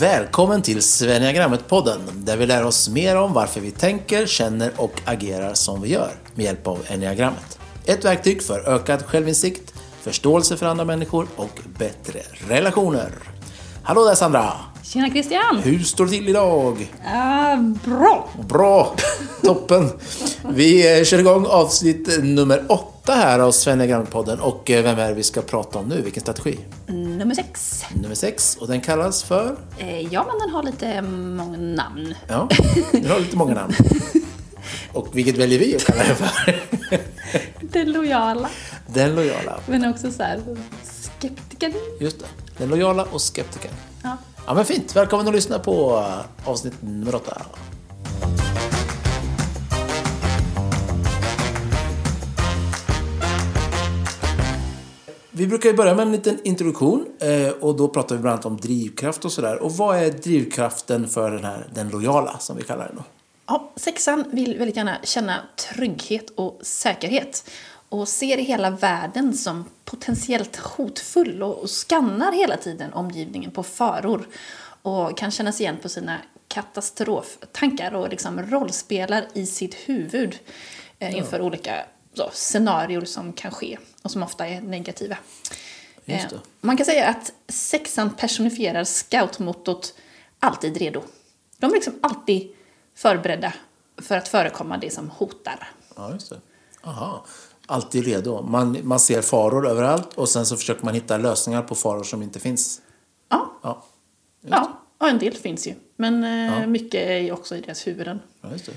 Välkommen till Svenniagrammet-podden där vi lär oss mer om varför vi tänker, känner och agerar som vi gör med hjälp av enneagrammet. Ett verktyg för ökad självinsikt, förståelse för andra människor och bättre relationer. Hallå där Sandra! Tjena Christian! Hur står det till idag? Uh, bra! Bra! Toppen! Vi kör igång avsnitt nummer åtta här av Svenniagrammet-podden och eh, vem är det vi ska prata om nu? Vilken strategi? Nummer sex. Nummer sex och den kallas för? Eh, ja, men den har lite många namn. Ja, den har lite många namn. Och vilket väljer vi att kalla den för? Den lojala. Den lojala. Men också så här, skeptikern. Just det. Den lojala och skeptikern. Ja. Ja men fint. Välkommen att lyssna på eh, avsnitt nummer åtta. Vi brukar ju börja med en liten introduktion eh, och då pratar vi bland annat om drivkraft och sådär. Och vad är drivkraften för den här, den lojala som vi kallar den då? Ja, sexan vill väldigt gärna känna trygghet och säkerhet och ser hela världen som potentiellt hotfull och skannar hela tiden omgivningen på faror och kan kännas igen på sina katastroftankar och liksom rollspelar i sitt huvud eh, inför olika så, scenarier som kan ske och som ofta är negativa. Eh. Man kan säga att sexan personifierar scoutmottot alltid redo. De är liksom alltid förberedda för att förekomma det som hotar. Ja, just det. Aha. Alltid redo. Man, man ser faror överallt och sen så försöker man hitta lösningar på faror som inte finns. Ja, Ja, ja, och en del finns ju. Men eh, mycket är också i deras huvuden. ja just det.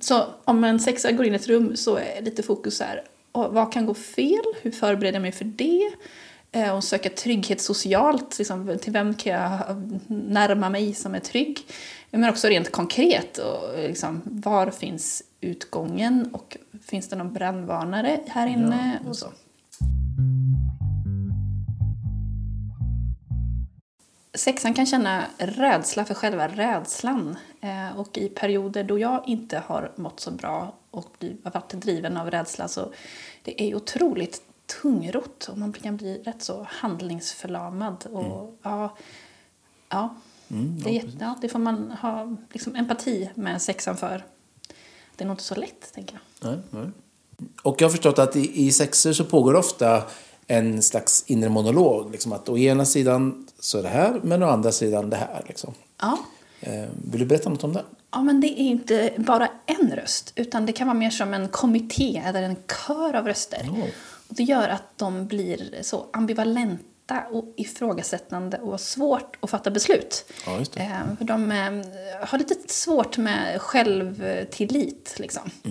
Så om en sexa går in i ett rum så är lite fokus här, och vad kan gå fel? Hur förbereder jag mig för det? Eh, Och söka trygghet socialt, liksom, till vem kan jag närma mig som är trygg? Men också rent konkret, och liksom, var finns utgången och finns det någon brandvarnare här inne? och så. Sexan kan känna rädsla för själva rädslan. Eh, och i perioder då jag inte har mått så bra och varit driven av rädsla så det är otroligt tungrott och man kan bli rätt så handlingsförlamad. Och, ja, ja, det, är, jätte- ja, det får man ha liksom, empati med sexan för. Det är nog inte så lätt, tänker jag. Nej, nej. Och jag har förstått att i, i sexer så pågår ofta en slags inre monolog. Liksom att å ena sidan så är det här, men å andra sidan det här. Liksom. Ja. Eh, vill du berätta något om det? Ja, men det är inte bara en röst, utan det kan vara mer som en kommitté eller en kör av röster. Oh. Och det gör att de blir så ambivalenta och ifrågasättande och svårt att fatta beslut. Ja. Eh, för de eh, har lite svårt med självtillit. Liksom. Och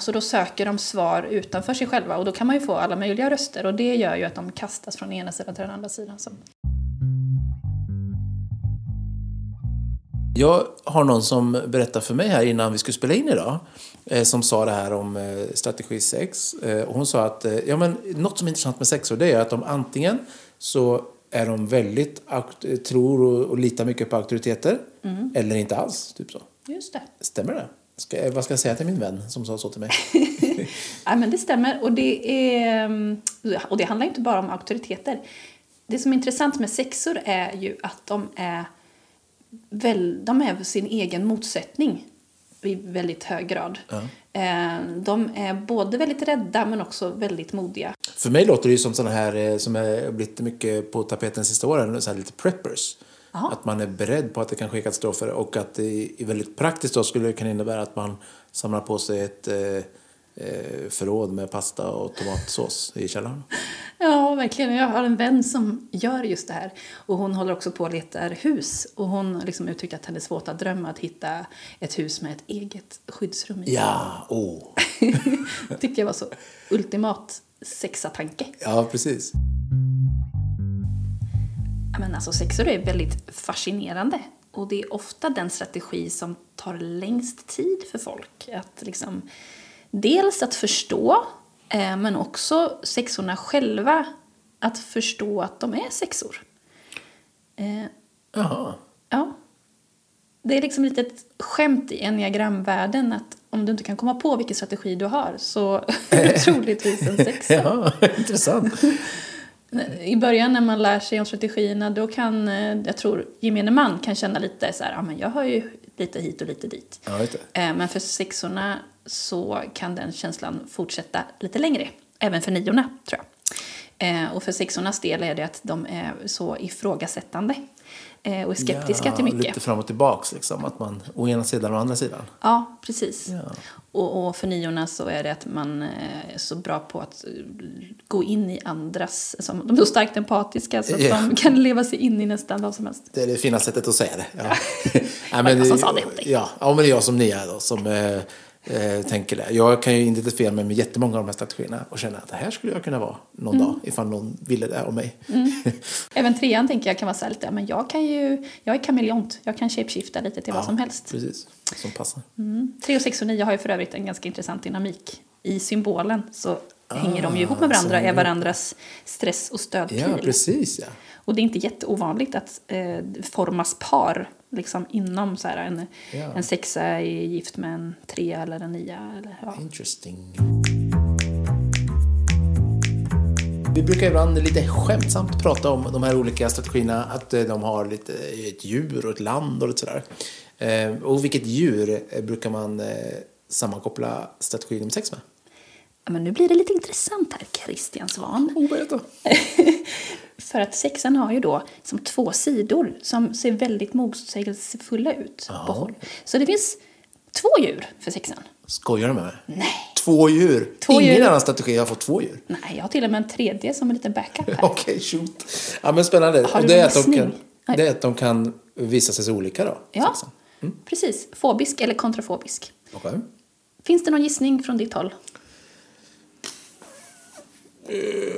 så då söker de svar utanför sig själva och då kan man ju få alla möjliga röster och det gör ju att de kastas från ena sidan till den andra sidan. Jag har någon som berättade för mig här innan vi skulle spela in idag. Eh, som sa det här om eh, strategi 6. Eh, och hon sa att eh, ja, men, något som är intressant med sexor det är att de antingen så är de väldigt tror och, och litar mycket på auktoriteter. Eller inte alls. Typ så. Just det. Stämmer det? Ska, vad ska jag säga till min vän som sa så till mig? Ja, men det stämmer. Och det, är, och det handlar inte bara om auktoriteter. Det som är intressant med sexor är ju att de är, väl, de är sin egen motsättning i väldigt hög grad. Eh, De är både väldigt rädda men också väldigt modiga. För mig låter det ju som såna här eh, som är blivit mycket på tapeten sista åren, så lite preppers. Ja. Att man är beredd på att det kan ske katastrofer och att det är väldigt praktiskt då skulle det kunna innebära att man samlar på sig ett eh, eh, förråd med pasta och tomatsås i källaren. Ja, verkligen. Jag har en vän som gör just det här. Och hon håller också på att leta hus. Och hon liksom uttryckt att hennes våta dröm att hitta ett hus med ett eget skyddsrum i. Ja, åh. Det tyckte jag var så ultimat sexatanke. Ja, precis. Men alltså sexor är väldigt fascinerande. Och det är ofta den strategi som tar längst tid för folk. Att liksom, dels att förstå, eh, men också sexorna själva att förstå att de är sexor. Eh, Jaha. ja. Det är liksom lite ett skämt i enneagramvärlden att om du inte kan komma på vilken strategi du har så är du troligtvis en sexa. Ja, intressant. I början när man lär sig om strategierna då kan, eh, jag tror gemene man kan känna lite så här, ja men jag har ju lite hit och lite dit. Ja. Eh, Men för sexorna så kan den känslan fortsätta lite längre. Även för niorna, tror jag. Eh, Och för sexornas del är det att de är så ifrågasättande och är skeptiska ja, till mycket. Lite fram och tillbaks liksom. Att man å ena sidan och å andra sidan. Ja, precis. Ja. Och, och för niorna så är det att man eh, är så bra på att eh, gå in i andras... Som, de är så starkt empatiska så att Ja. de kan leva sig in i nästan vad som helst. Det är det fina sättet att säga det. Ja. Nej, Var det som sa det åt dig? Ja, ja, men det är jag som Nia då som eh, eh, tänker det. Jag kan ju identifiera mig med jättemånga av de här strategierna och känna att det här skulle jag kunna vara någon Mm. dag ifall någon ville det om mig. Även trean tänker jag kan vara så här lite, men jag kan ju... Jag är kameleont. Jag kan shapeshifta lite till vad som helst. Precis, som passar. Mm. 3 och 6 och 9 har ju för övrigt en ganska intressant dynamik. I symbolen så hänger de ju ihop med varandra, är varandras stress och stödpil. Ja, precis ja. Och det är inte jätteovanligt att eh, formas par liksom inom så här en, Ja. en sexa är gift med en trea eller en nia. Eller, ja. Interesting. Vi brukar ibland lite skämtsamt prata om de här olika strategierna, att eh, de har lite ett djur och ett land och lite sådär. Eh, Och vilket djur eh, brukar man eh, sammankoppla strategi nummer sex med? Men nu blir det lite intressant här, Christian Svan. Oh, berätta. För att sexan har ju då som två sidor som ser väldigt motsägelsefulla ut på håll. Så det finns två djur för sexan. Skojar du med mig? Nej. Två djur? Två Ingen djur. annan strategi har fått två dür. Nej, jag har till och med en tredje som en liten backup här. Okej, shoot. Ja, men spännande. Har du det är, att de kan, det är att de kan visa sig så olika då? Ja, sexan. precis. Fobisk eller kontrafobisk. Okej. Finns det någon gissning från ditt håll?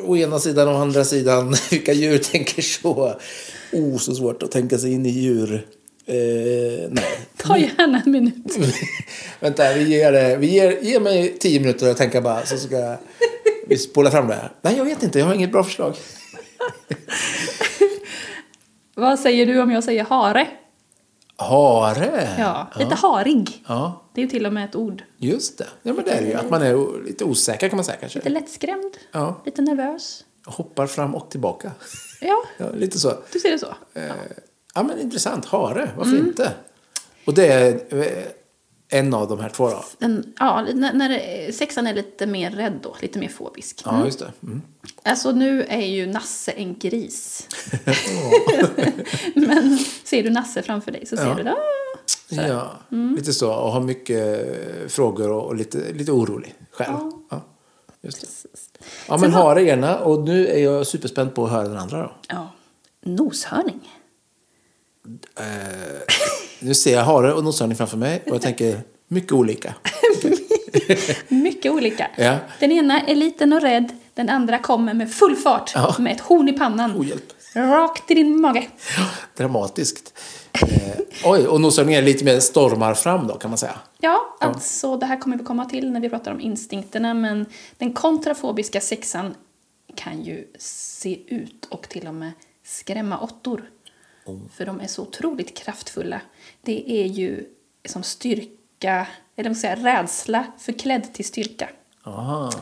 Å ena sidan och andra sidan, vilka djur tänker så? Oh, så svårt att tänka sig in i djur. Eh, nej. Ta gärna en minut. Vänta, vi ger, det- vi ger, ge mig tio minuter att tänka bara så ska vi spola fram det här. Nej, jag vet inte. Jag har inget bra förslag. Vad säger du om jag säger hare? Hare? Ja, lite harig. Ja, Det är ju till och med ett ord. just det. Ja, men det är det ju. Att man är lite osäker kan man säga kanske. Lite lättskrämd, Ja. lite nervös. Hoppar fram och tillbaka. Ja, Ja, lite så. du ser det så. Eh, ja, men intressant. Hare, varför inte? Och det är eh, en av de här två då? Den, ja, när, när sexan är lite mer rädd då, lite mer fobisk. Ja, just det. Mm. Alltså nu är ju Nasse en gris. Men ser du Nasse framför dig så ser Ja. du det. Ah, Ja, lite så. Och har mycket eh, frågor och, och lite, lite orolig själv. Ja. just det. Ja, men har- hare ena och nu är jag superspänd på att höra den andra då. Ja. Noshörning. Eh, nu ser jag hare och noshörning framför mig och jag tänker mycket olika. Mycket olika. Ja. Den ena är liten och rädd, den andra kommer med full fart Ja. med ett horn i pannan. Oh, hjälp. Rakt i din mage. Dramatiskt. Eh, oj, och noshörning är lite mer stormar fram då kan man säga. Ja, alltså det här kommer vi komma till när vi pratar om instinkterna men den kontrafobiska sexan kan ju se ut och till och med skrämma åttor. För de är så otroligt kraftfulla. Det är ju som styrka, eller vad ska jag säga, rädsla förklädd till styrka. Aha.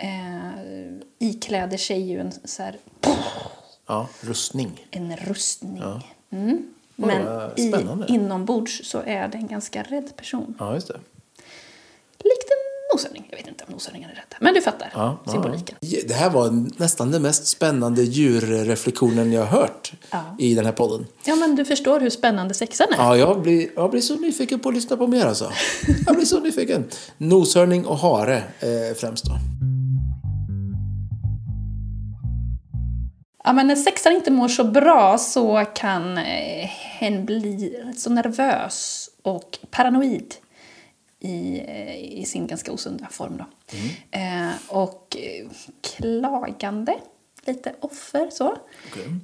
Eh, ikläder sig ju en, så här, Ja, rustning. en rustning. Ja. Mm. Men i, inombords så är det en ganska rädd person. Ja, just det. Noshörning. Jag vet inte om noshörningar är rädda. Men du fattar Ja, symboliken. ja. Det här var nästan den mest spännande djurreflektionen jag har hört Ja. i den här podden. Ja, men du förstår hur spännande sexan är. Ja, jag blir, jag blir så nyfiken på att lyssna på mer alltså. Jag blir så nyfiken. Noshörning och hare eh, främst då. Ja, men när sexan inte mår så bra så kan eh, hen bli rätt så nervös och paranoid i, eh, i sin ganska osunda form. Då. Eh, och eh, klagande, lite offer så.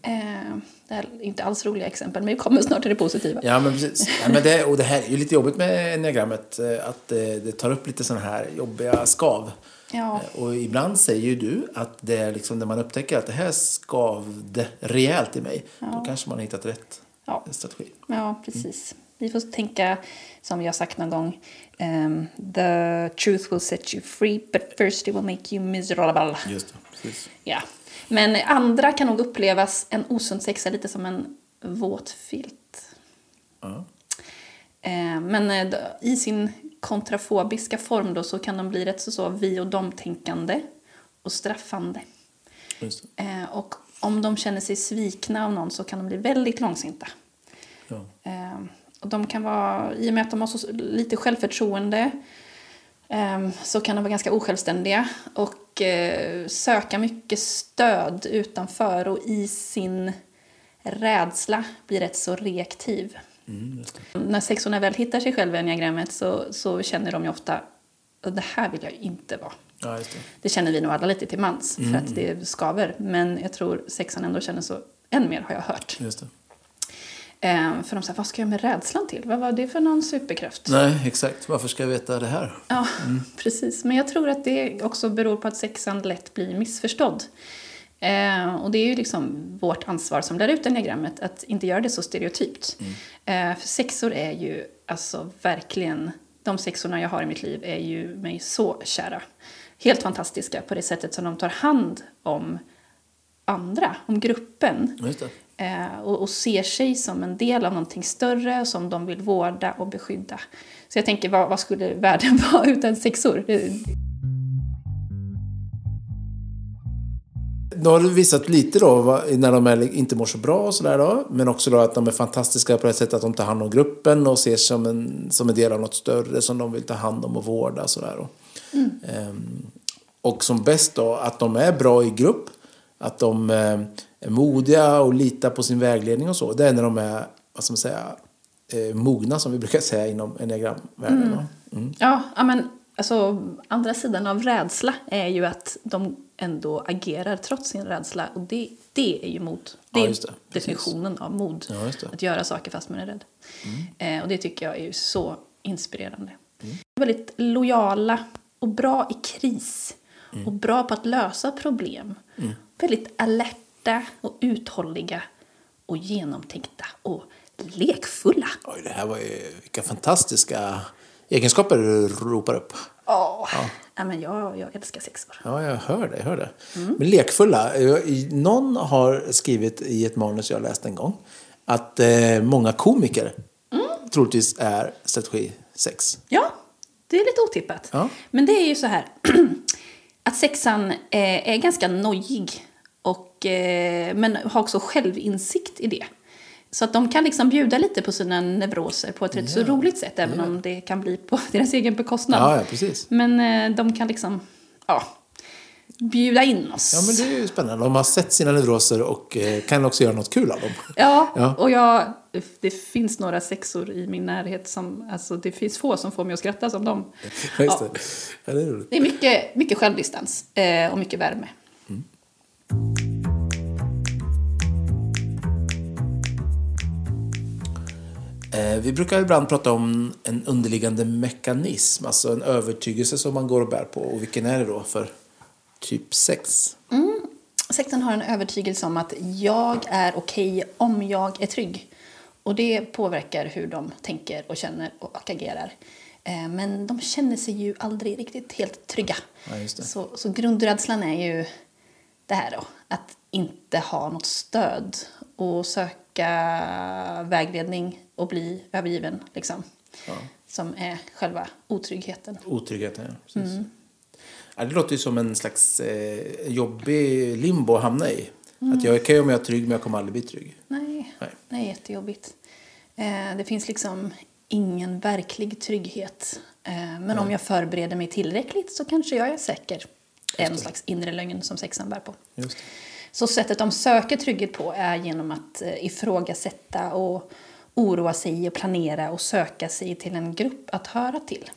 Eh, det här är inte alls roliga exempel, men vi kommer snart till det positiva. Ja, men precis. Ja, men det, och det här är ju lite jobbigt med enneagrammet. eh, Att det tar upp lite sådana här jobbiga skav. Ja. Och ibland säger ju du att det är liksom när man upptäcker att det här skavde rejält i mig. Då kanske man har hittat rätt Ja. strategi. Ja, precis. Vi får tänka, som jag sagt någon gång, ehm, the truth will set you free but first it will make you miserable. Just det, precis. Ja. Men andra kan nog upplevas en osund sexa lite som en våt filt. Ja. Eh, Men eh, i sin kontrafobiska form då så kan de bli rätt så, så vi och dom-tänkande och straffande. Eh, Och om de känner sig svikna av någon så kan de bli väldigt långsinta. Ja. Och de kan vara, i och med att de har så lite självförtroende eh, så kan de vara ganska osjälvständiga och eh, söka mycket stöd utanför och i sin rädsla blir rätt så reaktiv. Mm. När sexorna väl hittar sig själva i enneagrammet så, så känner de ju ofta det här vill jag inte vara. Ja, det. Det känner vi nog alla lite till mans för att det skaver. Men jag tror sexan ändå känner så än mer har jag hört. Just det. Eh, för de säger, vad ska jag med rädslan till? Vad var det för någon superkraft? Nej, exakt. Varför ska jag veta det här? Ja, precis. Men jag tror att det också beror på att sexan lätt blir missförstådd. Eh, och det är ju liksom vårt ansvar som lär ut enneagrammet att inte göra det så stereotypt. Eh, för sexor är ju alltså verkligen, de sexorna jag har i mitt liv är ju mig så kära. Helt fantastiska på det sättet som de tar hand om andra, om gruppen. Eh, och, och ser sig som en del av någonting större som de vill vårda och beskydda. Så jag tänker, vad, vad skulle världen vara utan sexor? Det, Nu har du visat lite då när de är, inte mår så bra och sådär då. Men också då att de är fantastiska på det sättet att de tar hand om gruppen och ses som en, som en del av något större som de vill ta hand om och vårda sådär då. Ehm, och som bäst då att de är bra i grupp. Att de eh, är modiga och litar på sin vägledning och så. Det är när de är, vad ska man säga, eh, mogna som vi brukar säga inom enneagramvärlden. va? Mm. ja, ja, men alltså, andra sidan av rädsla är ju att de ändå agerar trots sin rädsla. Och det, det är ju mod. Det Ja, är just det. Precis. definitionen av mod. Ja. Att göra saker fast man är rädd. Eh, och det tycker jag är ju så inspirerande. Väldigt lojala och bra i kris. Och bra på att lösa problem. Väldigt alerta och uthålliga. Och genomtänkta och lekfulla. Oj, det här var ju vilka fantastiska egenskaper du ropar upp. Åh, ja. men jag, jag älskar sexor. Ja, jag hör det. Jag hör det. Men lekfulla. Någon har skrivit i ett manus jag läste en gång att eh, många komiker troligtvis är strategi 6. Ja, det är lite otippat. Ja. Men det är ju så här att sexan eh, är ganska nojig och, eh, men har också självinsikt i det. Så att de kan liksom bjuda lite på sina neuroser på ett rätt så roligt sätt även om det kan bli på deras egen bekostnad. Ja, ja, precis. Men eh, de kan liksom, ja, bjuda in oss. Ja, men det är ju spännande. De har sett sina neuroser och eh, kan också göra något kul av dem. Ja, Ja. och jag, det finns några sexor i min närhet som, alltså det finns få som får mig att skratta som dem. Ja, Ja. det. Ja, det är. Det är mycket, mycket självdistans eh, och mycket värme. Eh, vi brukar ibland prata om en underliggande mekanism, alltså en övertygelse som man går och bär på. Och vilken är det då för typ 6? Sekten har en övertygelse om att jag är okej om jag är trygg. Och det påverkar hur de tänker och känner och agerar. Eh, Men de känner sig ju aldrig riktigt helt trygga. Ja. Så, så grundrädslan är ju det här då, att inte ha något stöd och söka vägledning och bli övergiven, liksom. Som är själva otryggheten. Otryggheten, ja. Precis. Ja, det låter ju som en slags eh, jobbig limbo att hamna i. Att jag kan ju om jag är trygg, men jag kommer aldrig bli trygg. Nej, Nej. det är jättejobbigt. Eh, det finns liksom ingen verklig trygghet. Eh, men om jag förbereder mig tillräckligt så kanske jag är säker. Det är en slags inre lögn som sexan bär på. Så sättet de söker trygghet på är genom att eh, ifrågasätta och oroa sig och planera och söka sig till en grupp att höra till.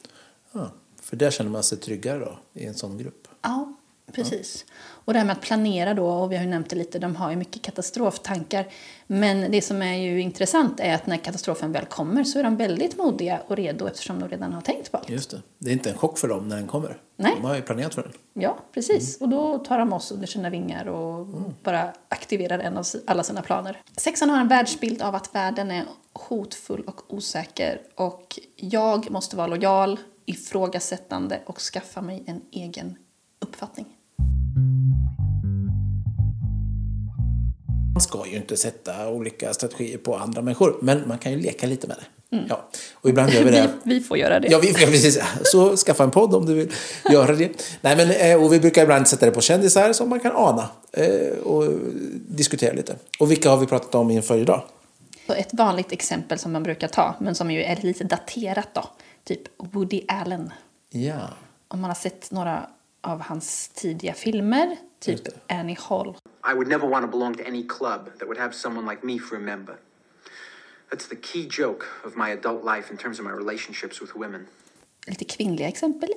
Ja, för där känner man sig tryggare då, i en sån grupp. Ja, precis. Och det här med att planera då, och vi har ju nämnt det lite, de har ju mycket katastroftankar. Men det som är ju intressant är att när katastrofen väl kommer så är de väldigt modiga och redo eftersom de redan har tänkt på allt. Just det. Det är inte en chock för dem när den kommer. Nej. De har ju planerat för den. Ja, precis. Och då tar de oss under sina vingar och bara aktiverar en av alla sina planer. Sexan har en världsbild av att världen är hotfull och osäker och jag måste vara lojal, ifrågasättande och skaffa mig en egen uppfattning. Vi ju inte sätta olika strategier på andra människor. Men man kan ju leka lite med det. Ja. Och ibland gör vi det. Vi, vi får göra det. Ja, vi, ja, precis. Så skaffa en podd om du vill göra det. Nej, men, eh, och vi brukar ibland sätta det på kändisar som man kan ana eh, och diskutera lite. Och vilka har vi pratat om inför idag? Så Ett vanligt exempel som man brukar ta, men som ju är lite daterat då, typ Woody Allen. Ja, Om man har sett några av hans tidiga filmer, typ Annie Hall. I would never want to belong to any club that would have someone like me for a member. That's the key joke of my adult life in terms of my relationships with women. Lite kvinnliga exempel.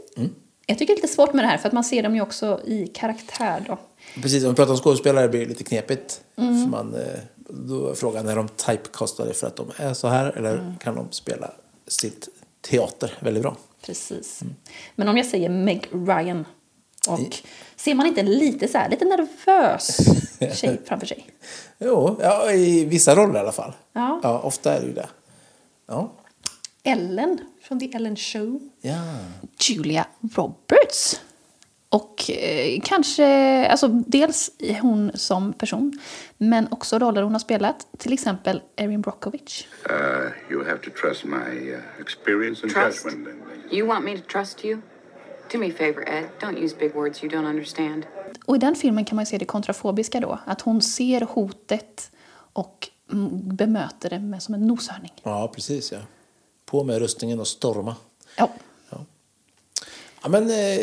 Jag tycker det är lite svårt med det här, för att man ser dem ju också i karaktär då. precis. Om vi pratar om skådespelare blir det lite knepigt. För man, eh, då är frågan, är de typecastade för att de är så här eller kan de spela sitt teater väldigt bra? Precis. Men om jag säger Meg Ryan och ser man inte lite så här, lite nervös tjej framför sig? Jo, ja, i vissa roller i alla fall. Ja. ja ofta är det ju det. Ja. Ellen från The Ellen Show. ja. Julia Roberts. Och eh, kanske, alltså dels hon som person, men också roller hon har spelat. Till exempel Erin Brockovich. Uh, you have to trust my uh, experience and Trust? judgment. You want me to trust you? Do me a favor, Ed. Don't use big words you don't understand. Och i den filmen kan man se det kontrafobiska då, att hon ser hotet och bemöter det med som en noshörning. ja, precis. Ja. På med rustningen och storma. Ja. Ja, men eh,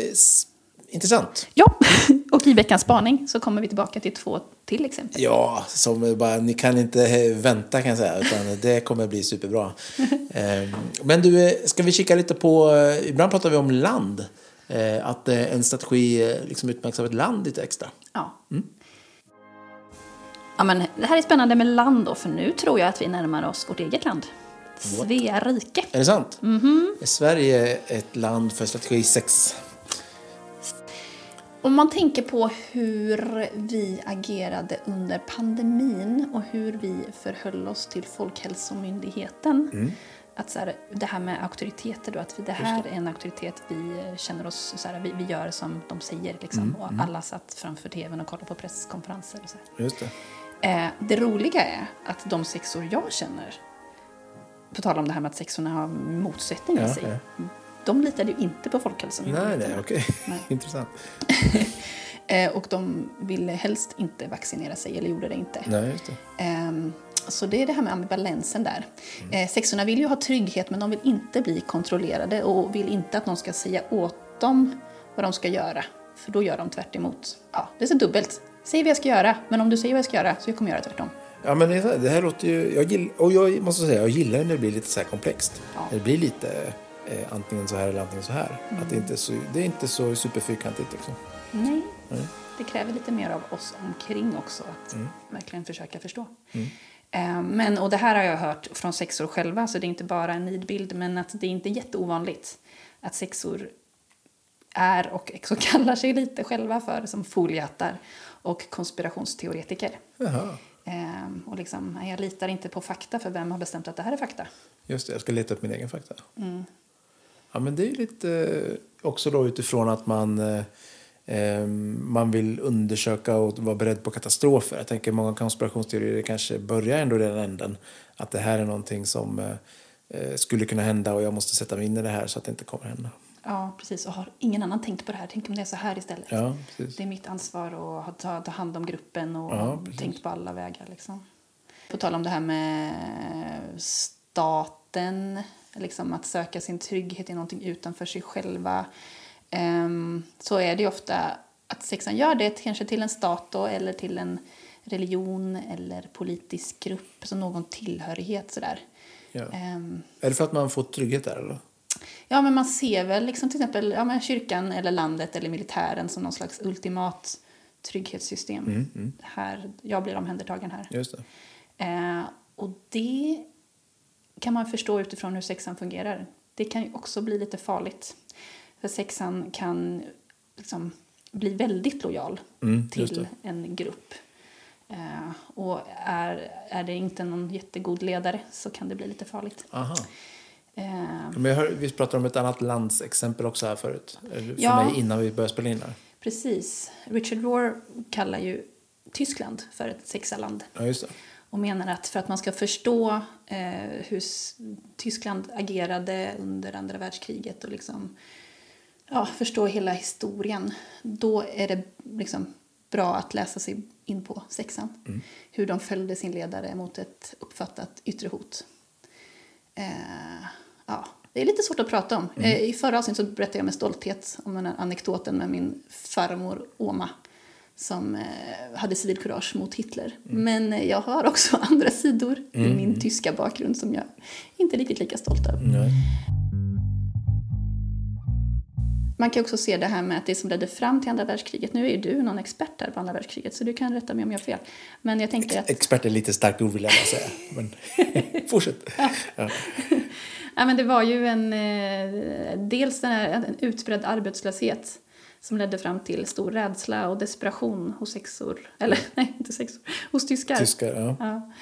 intressant. ja, och i veckans spaning så kommer vi tillbaka till två till exempel. Ja, som bara, ni kan inte eh, vänta kan jag säga, utan det kommer bli superbra. Ehm, Men du, eh, ska vi kika lite på, eh, ibland pratar vi om land, att eh, en strategi eh, liksom utmärks av ett land lite extra. Ja. Ja, men det här är spännande med land då, för nu tror jag att vi närmar oss vårt eget land. Svea rike. Är det sant? Är Sverige ett land för strategi 6? Om man tänker på hur vi agerade under pandemin och hur vi förhöll oss till Folkhälsomyndigheten. Att så här, det här med auktoriteter då, att vi, det här är en auktoritet vi känner oss, så här, vi, vi gör som de säger liksom. Och alla satt framför tvn och kollade på presskonferenser och så här. Just det. Eh, det roliga är att de sexor jag känner, på tal om det här med att sexorna har motsättningar i Ja, sig, ja. de litade ju inte på Nej, Folkhälsomyndigheten. nej, okej. Nej. Intressant. Eh, och de ville helst inte vaccinera sig, eller gjorde det inte. Nej, just det. Ehm, så det är det här med ambivalensen där. Eh, sexorna vill ju ha trygghet, men de vill inte bli kontrollerade och vill inte att någon ska säga åt dem vad de ska göra. För då gör de tvärt emot. Ja, det är så dubbelt. Säg vad jag ska göra, men om du säger vad jag ska göra så kommer jag göra tvärtom. Ja, men det, här låter ju... Jag gill, och jag måste säga, jag gillar när det blir lite så här komplext. Ja. Det blir lite eh, antingen så här eller antingen så här. Mm. Att det, inte är så, det är inte så superfyrkantigt liksom. Nej. Det kräver lite mer av oss omkring också att verkligen försöka förstå. Eh, Men, och det här har jag hört från sexor själva, så det är inte bara en nidbild, men att det är inte jätteovanligt att sexor är och också kallar sig lite själva för som foliehattar och konspirationsteoretiker. Jaha. Eh, och liksom, jag litar inte på fakta, för vem har bestämt att det här är fakta? Just det, jag ska leta upp min egen fakta. Mm. Ja, men det är lite eh, också då utifrån att man, eh, man vill undersöka och vara beredd på katastrofer. Jag tänker många konspirationsteorier kanske börjar ändå i den änden. Att det här är någonting som eh, eh, skulle kunna hända och jag måste sätta mig in i det här så att det inte kommer hända. Ja, precis. Och har ingen annan tänkt på det här? Tänk om det är så här istället? Ja, precis. Det är mitt ansvar att ta, ta hand om gruppen och Ja, tänkt på alla vägar. Liksom. På tal om det här med staten, liksom att söka sin trygghet i någonting utanför sig själva. Ehm, så är det ofta att sexan gör det kanske till en stat då, eller till en religion eller politisk grupp, så någon tillhörighet sådär. Ja. Ehm, Är det för att man får trygghet där eller? Ja, men man ser väl liksom till exempel ja, men kyrkan eller landet eller militären som någon slags ultimat trygghetssystem. Här, jag blir omhändertagen här. Just det. Eh, och det kan man förstå utifrån hur sexan fungerar. Det kan ju också bli lite farligt. För sexan kan liksom bli väldigt lojal Mm, till en grupp. Eh, och är, är det inte någon jättegod ledare så kan det bli lite farligt. Aha. Eh, Men jag hör, vi pratade om ett annat lands exempel också här förut. Eller För Ja. mig innan vi började spela in här. Precis. Richard Rohr kallar ju Tyskland för ett sexaland. Ja, just det. Och menar att för att man ska förstå eh, hur Tyskland agerade under andra världskriget och liksom, ja, förstå hela historien, då är det liksom bra att läsa sig in på sexan. Hur de följde sin ledare mot ett uppfattat yttre hot. Eh, ja, det är lite svårt att prata om. Eh, I förra avsnittet så berättade jag med stolthet om den här anekdoten med min farmor Oma som eh, hade civilkurage mot Hitler. Men eh, jag har också andra sidor i min tyska bakgrund som jag inte är riktigt lika stolt över. Man kan också se det här med att det som ledde fram till andra världskriget, nu är ju du någon expert där på andra världskriget så du kan rätta mig om jag har fel. Men jag tänker att Expert är lite starkt ord vill jag bara säga. Men fortsätt. Ja. Ja, men det var ju en, eh, dels den här, en utbredd arbetslöshet som ledde fram till stor rädsla och desperation hos sexor, eller nej, inte sexor, hos tyskar. Tyskar, ja. Ja.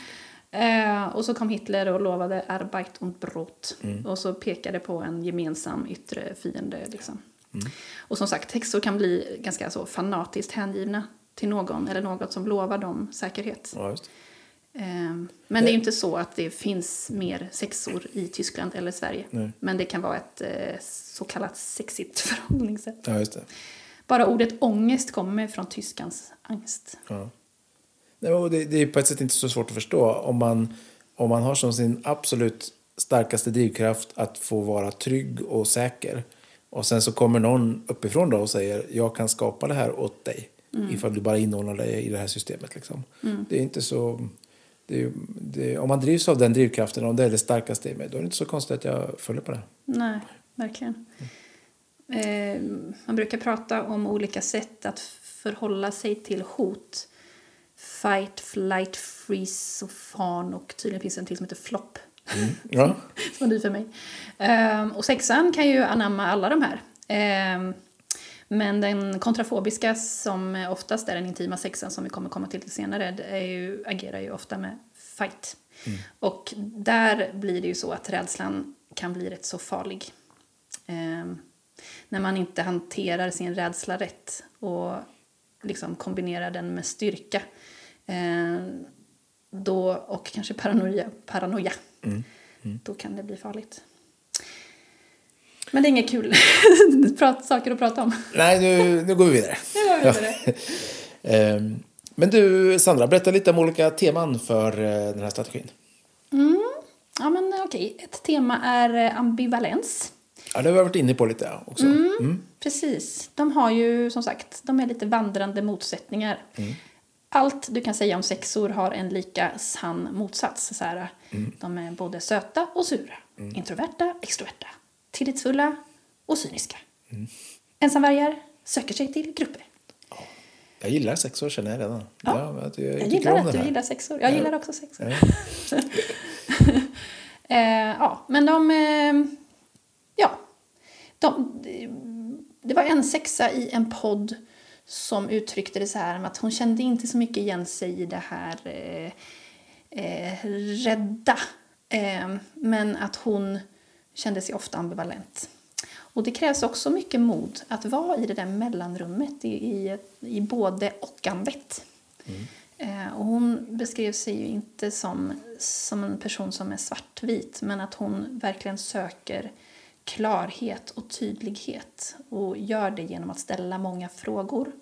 Eh, och så kom Hitler och lovade Arbeit und Brot Mm. och så pekade på en gemensam yttre fiende. Liksom. Mm. Och som sagt, häxor kan bli ganska så fanatiskt hängivna till någon eller något som lovar dem säkerhet. ja just. det. Eh, Men det är ju inte så att det finns mer sexor i Tyskland eller Sverige. Nej. Men det kan vara ett eh, så kallat sexigt förhållningssätt. Ja. Bara ordet ångest kommer från tyskans angst. Ja. Nej, och det, det är på ett sätt inte så svårt att förstå. Om man, om man har som sin absolut starkaste drivkraft att få vara trygg och säker. Och sen så kommer någon uppifrån då och säger jag kan skapa det här åt dig. Ifall du bara inordnar dig i det här systemet. Liksom. Det är inte så... Det det, om man drivs av den drivkraften, om det är det starkaste i mig, då är det inte så konstigt att jag följer på det. Nej, verkligen. Eh, man brukar prata om olika sätt att förhålla sig till hot. Fight, flight, freeze och fan och tydligen finns det en till som heter flopp. Ja, som var ny för mig. Ehm, och sexan kan ju anamma alla de här. Ehm, men den kontrafobiska som oftast är den intima sexan som vi kommer komma till senare är ju, agerar ju ofta med fight. Och där blir det ju så att rädslan kan bli rätt så farlig. Ehm, när man inte hanterar sin rädsla rätt och liksom kombinerar den med styrka. Ehm, då, och kanske paranoia, paranoia då kan det bli farligt. Men det är inget kul prat, saker att prata om. nej nu, nu går vi vidare. Nu går vi vidare. Ehm, Men du, Sandra, berätta lite om olika teman för eh, den här strategin. Ja, men okej. Ett tema är eh, ambivalens. Ja, det har vi varit inne på lite också. Mm. Precis. De har ju som sagt, de är lite vandrande motsättningar. Allt du kan säga om sexor har en lika sann motsats. Så här, De är både söta och sura. Introverta, extroverta. Tillitsfulla och cyniska. Ensamvargar söker sig till grupper. Jag gillar sex år känner jag redan. Ja. att jag, jag gillar att du gillar sexor. Jag Ja. gillar också sexor. Ja. Eh, ja, men de... Eh, ja. De, det var en sexa i en podd som uttryckte det så här att hon kände inte så mycket igen sig i det här eh, eh, rädda. Eh, men att hon kände sig ofta ambivalent. Och det krävs också mycket mod att vara i det där mellanrummet i, i, i både och-andet. Eh, och hon beskrev sig ju inte som, som en person som är svartvit men att hon verkligen söker klarhet och tydlighet och gör det genom att ställa många frågor.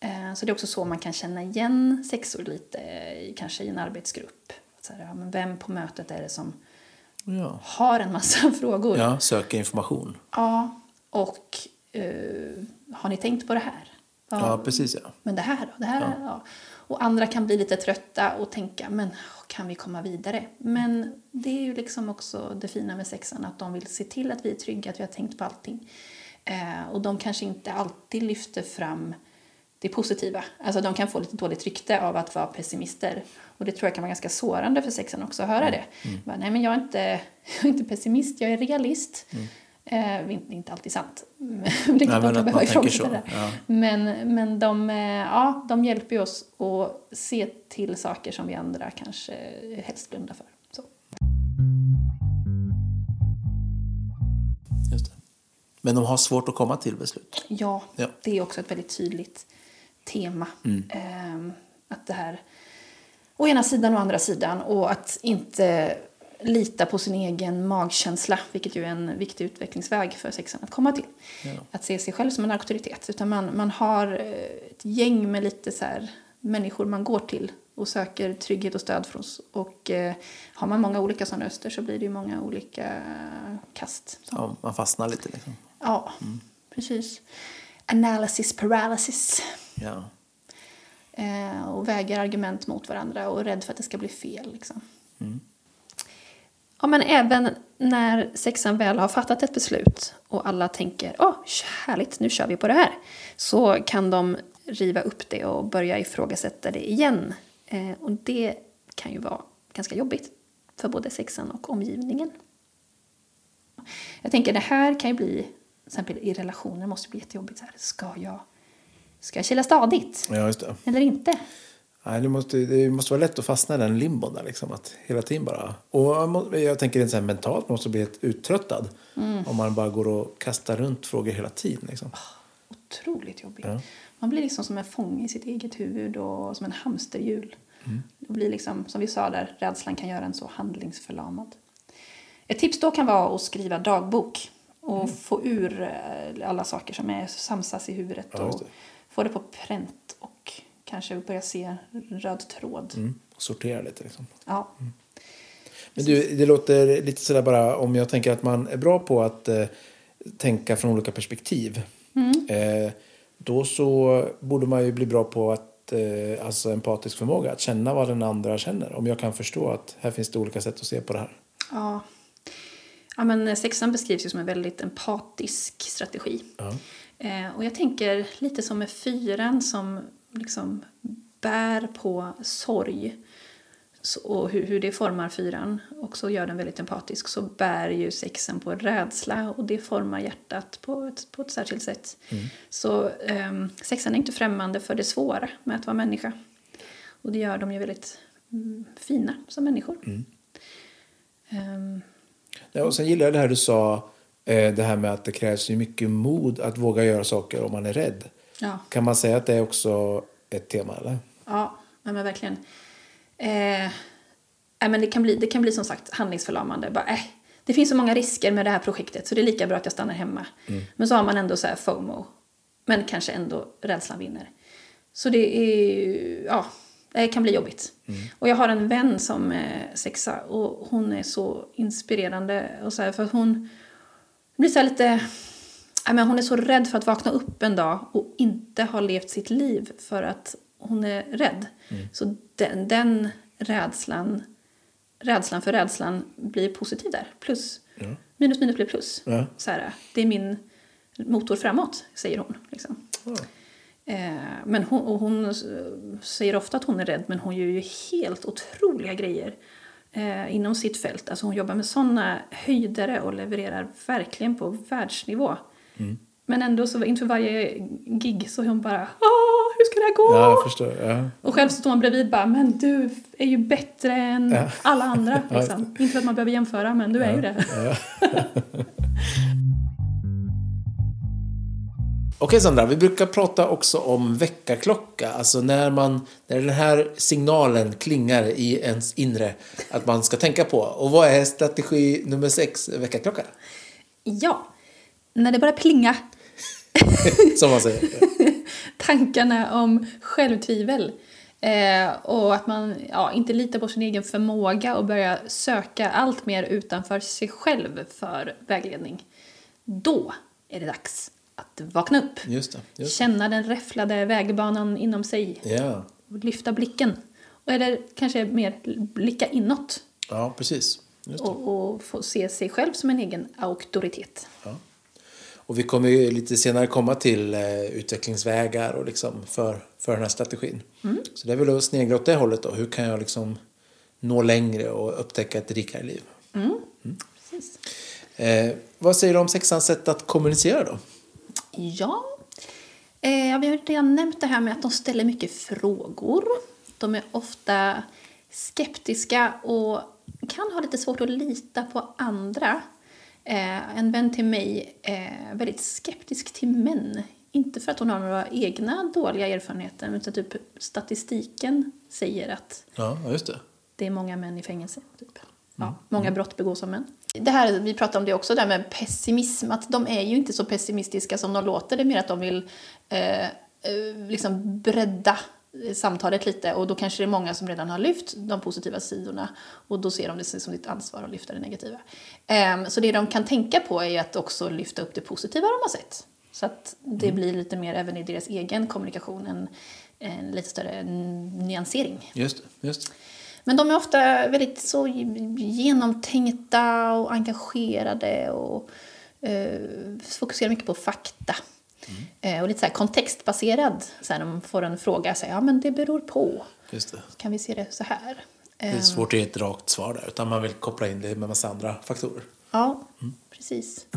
Eh, så det är också så man kan känna igen sexor lite, i, kanske i en arbetsgrupp. Så här, ja, men vem på mötet är det som Ja. har en massa frågor? ja, söka information. Ja, och eh, har ni tänkt på det här? Ja, precis ja. Men det här då? Det här, ja. Och andra kan bli lite trötta och tänka, men kan vi komma vidare? Men det är ju liksom också det fina med sexan, att de vill se till att vi är trygga, att vi har tänkt på allting. Eh, och de kanske inte alltid lyfter fram det positiva. Alltså de kan få lite dåligt rykte av att vara pessimister. Och det tror jag kan vara ganska sårande för sexan också att höra det. Bara, Nej men jag är, inte, jag är inte pessimist, jag är realist. Eh, är inte alltid sant. Men det kan man behöva tänker ifrågasätta det. ja. Men, men de, eh, ja, de hjälper ju oss att se till saker som vi andra kanske helst blundar för. Så. Just det. Men de har svårt att komma till beslut. Ja, Ja. det är också ett väldigt tydligt tema. Eh, att det här, å ena sidan och andra sidan. Och att inte lita på sin egen magkänsla, vilket ju är en viktig utvecklingsväg för sexan att komma till. Att se sig själv som en auktoritet. Utan man, man har eh, ett gäng med lite så här människor man går till och söker trygghet och stöd från. Och eh, har man många olika sådana röster så blir det ju många olika kast. Ja, man fastnar lite liksom. Ja, precis. Analysis paralysis. Ja. Eh, och väger argument mot varandra och är rädd för att det ska bli fel. Liksom. Ja, men även när sexan väl har fattat ett beslut och alla tänker åh, härligt, nu kör vi på det här. Så kan de riva upp det och börja ifrågasätta det igen. Eh, och det kan ju vara ganska jobbigt för både sexan och omgivningen. Jag tänker det här kan ju bli, till exempel i relationer måste det bli jättejobbigt. Så här, ska jag, ska jag kila stadigt ja, just det. eller inte? Nej, det, måste, det måste vara lätt att fastna i den limbon där liksom. Att hela tiden bara... Och jag tänker så här mentalt, man måste bli helt uttröttad. Om man bara går och kastar runt frågor hela tiden liksom. otroligt jobbigt. Ja. Man blir liksom som en fånge i sitt eget huvud och som en hamsterhjul. Det blir liksom, som vi sa där, rädslan kan göra en så handlingsförlamad. Ett tips då kan vara att skriva dagbok och få ur eh, alla saker som är samsas i huvudet Ja, och få det på pränt kanske börja se röd tråd. Mm. Sortera lite liksom. Ja. Men du, det låter lite sådär bara om jag tänker att man är bra på att eh, tänka från olika perspektiv. Eh, då så borde man ju bli bra på att, eh, alltså empatisk förmåga, att känna vad den andra känner. Om jag kan förstå att här finns det olika sätt att se på det här. Ja. ja men sexan beskrivs ju som en väldigt empatisk strategi. Ja. Eh, och jag tänker lite som med fyran som liksom bär på sorg så, och hur, hur det formar fyran och så gör den väldigt empatisk så bär ju sexan på rädsla och det formar hjärtat på ett, på ett särskilt sätt. Så ehm, sexan är inte främmande för det svåra med att vara människa. Och det gör dem ju väldigt mm, fina som människor. Ehm, Ja, och sen gillar jag det här du sa, eh, det här med att det krävs ju mycket mod att våga göra saker om man är rädd. Ja. Kan man säga att det är också ett tema eller? Ja, men verkligen. Eh, men det, kan bli, det kan bli som sagt handlingsförlamande. Bara, äh, det finns så många risker med det här projektet så det är lika bra att jag stannar hemma. Men så har man ändå så här FOMO. Men kanske ändå rädslan vinner. Så det är ja, det kan bli jobbigt. Och jag har en vän som är sexa och hon är så inspirerande. Och så här, för hon blir så lite... Ja, men hon är så rädd för att vakna upp en dag och inte ha levt sitt liv för att hon är rädd. Så den, den rädslan, rädslan för rädslan blir positiv där. Plus. Minus minus blir plus. Ja. Så här, det är min motor framåt, säger hon. Liksom. Eh, men hon, och hon säger ofta att hon är rädd men hon gör ju helt otroliga grejer eh, inom sitt fält. Alltså hon jobbar med sådana höjdare och levererar verkligen på världsnivå. Men ändå så inför varje gig så är hon bara Åh, hur ska det här gå? Ja, jag förstår. Ja. Och själv så står man bredvid bara men du är ju bättre än Ja. alla andra. Liksom. Inte för att man behöver jämföra men du är ju det. Okej Sandra, vi brukar prata också om väckarklocka. Alltså när, man, när den här signalen klingar i ens inre att man ska tänka på. Och vad är strategi nummer sex, väckarklocka? Ja, när det börjar plinga Som man säger. tankarna om självtvivel. Eh, och att man ja, inte litar på sin egen förmåga och börjar söka allt mer utanför sig själv för vägledning. Då är det dags att vakna upp. Just det. Just. Känna den räfflade vägbanan inom sig. Ja. Och lyfta blicken. Och eller kanske mer blicka inåt. ja, precis. Och, och få se sig själv som en egen auktoritet. Och vi kommer ju lite senare komma till eh, utvecklingsvägar och liksom för, för den här strategin. Så det är väl att snegla åt det hållet då. Hur kan jag liksom nå längre och upptäcka ett rikare liv? Precis. Eh, vad säger du om sexans sätt att kommunicera då? Ja, eh, vi har redan nämnt det här med att de ställer mycket frågor. De är ofta skeptiska och kan ha lite svårt att lita på andra. Eh, en vän till mig är väldigt skeptisk till män inte för att hon har några egna dåliga erfarenheter, utan typ statistiken säger att Ja, just det. det är många män i fängelse. Typ. Ja, många brott begås av män. Det här, vi pratade om det också, där med pessimism. Att de är ju inte så pessimistiska som de låter. Det är mer att de vill eh, eh, liksom bredda eh, samtalet lite. Och då kanske det är många som redan har lyft de positiva sidorna. Och då ser de det som sitt ansvar att lyfta det negativa. Eh, så det de kan tänka på är att också lyfta upp det positiva de har sett. Så att det blir lite mer även i deras egen kommunikation en, en lite större nyansering. Just. Just. Men de är ofta väldigt så genomtänkta och engagerade och eh, fokuserar mycket på fakta. Eh, och lite så här kontextbaserad. Så här, de får en fråga, så här, ja men det beror på. Just det. Kan vi se det så här? Det är svårt att ge ett rakt svar där, utan man vill koppla in det med massa andra faktorer. Ja, precis.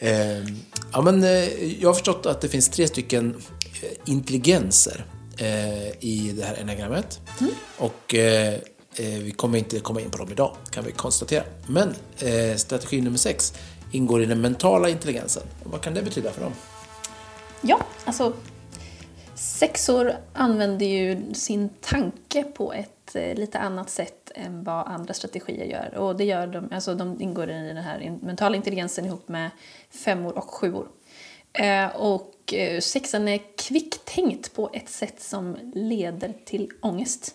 Eh, ja, men, eh, jag har förstått att det finns tre stycken eh, intelligenser eh, i det här enagrammet. Och eh, eh, Eh, vi kommer inte komma in på dem idag, kan vi konstatera. Men eh, strategi nummer sex ingår i den mentala intelligensen. Vad kan det betyda för dem? Ja, alltså sexor använder ju sin tanke på ett eh, lite annat sätt än vad andra strategier gör. Och det gör de, alltså de ingår i den här mentala intelligensen ihop med femmor och sjuor. Eh, och eh, sexan är kvicktänkt på ett sätt som leder till ångest.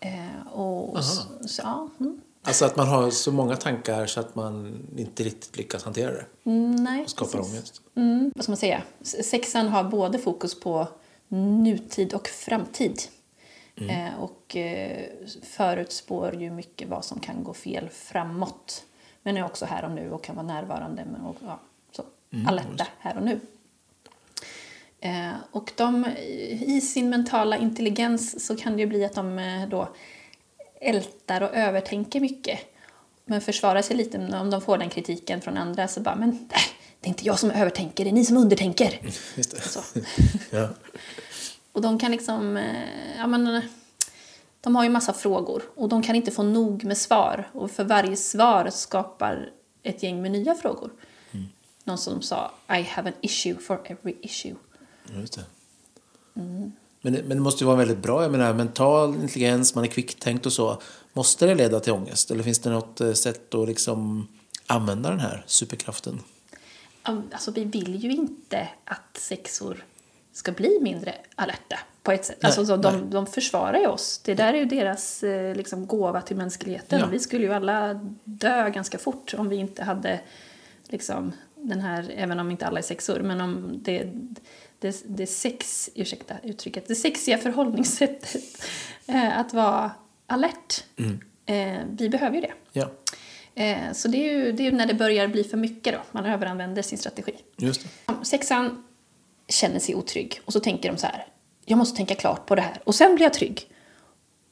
Eh, och så, ja, mm. Alltså att man har så många tankar så att man inte riktigt lyckas hantera det Mm, nej, och skapar precis. ångest. Mm, vad ska man säga? Sexan har både fokus på nutid och framtid. Eh, och eh, förutspår ju mycket vad som kan gå fel framåt. Men är också här och nu och kan vara närvarande med, och ja, så, alerta här och nu. Eh, och de, i sin mentala intelligens så kan det ju bli att de eh, då ältar och övertänker mycket. Men försvarar sig lite om de får den kritiken från andra så bara, men nej, det är inte jag som övertänker, det är ni som undertänker. Just det. Så. Ja. Och de kan liksom, eh, ja men, eh, de har ju massa frågor och de kan inte få nog med svar. Och för varje svar skapar ett gäng med nya frågor. Någon som sa, I have an issue for every issue. Just det. Men, det- men det måste ju vara väldigt bra. Jag menar, mental intelligens, man är kvicktänkt och så. Måste det leda till ångest? Eller finns det något eh, sätt att liksom använda den här superkraften? Alltså vi vill ju inte att sexor ska bli mindre alerta på ett sätt. Nej, alltså, nej. de, de försvarar ju oss. Det där är ju deras eh, liksom, gåva till mänskligheten. Ja. Vi skulle ju alla dö ganska fort om vi inte hade liksom, den här, även om inte alla är sexor, men om det, det, det sex, ursäkta uttrycket, det sexiga förhållningssättet eh, att vara alert. Mm. Eh, vi behöver ju det. Ja, Eh, så det är ju det är när det börjar bli för mycket då, man överanvänder sin strategi. just det. Sexan känner sig otrygg och så tänker de så här, jag måste tänka klart på det här och sen blir jag trygg.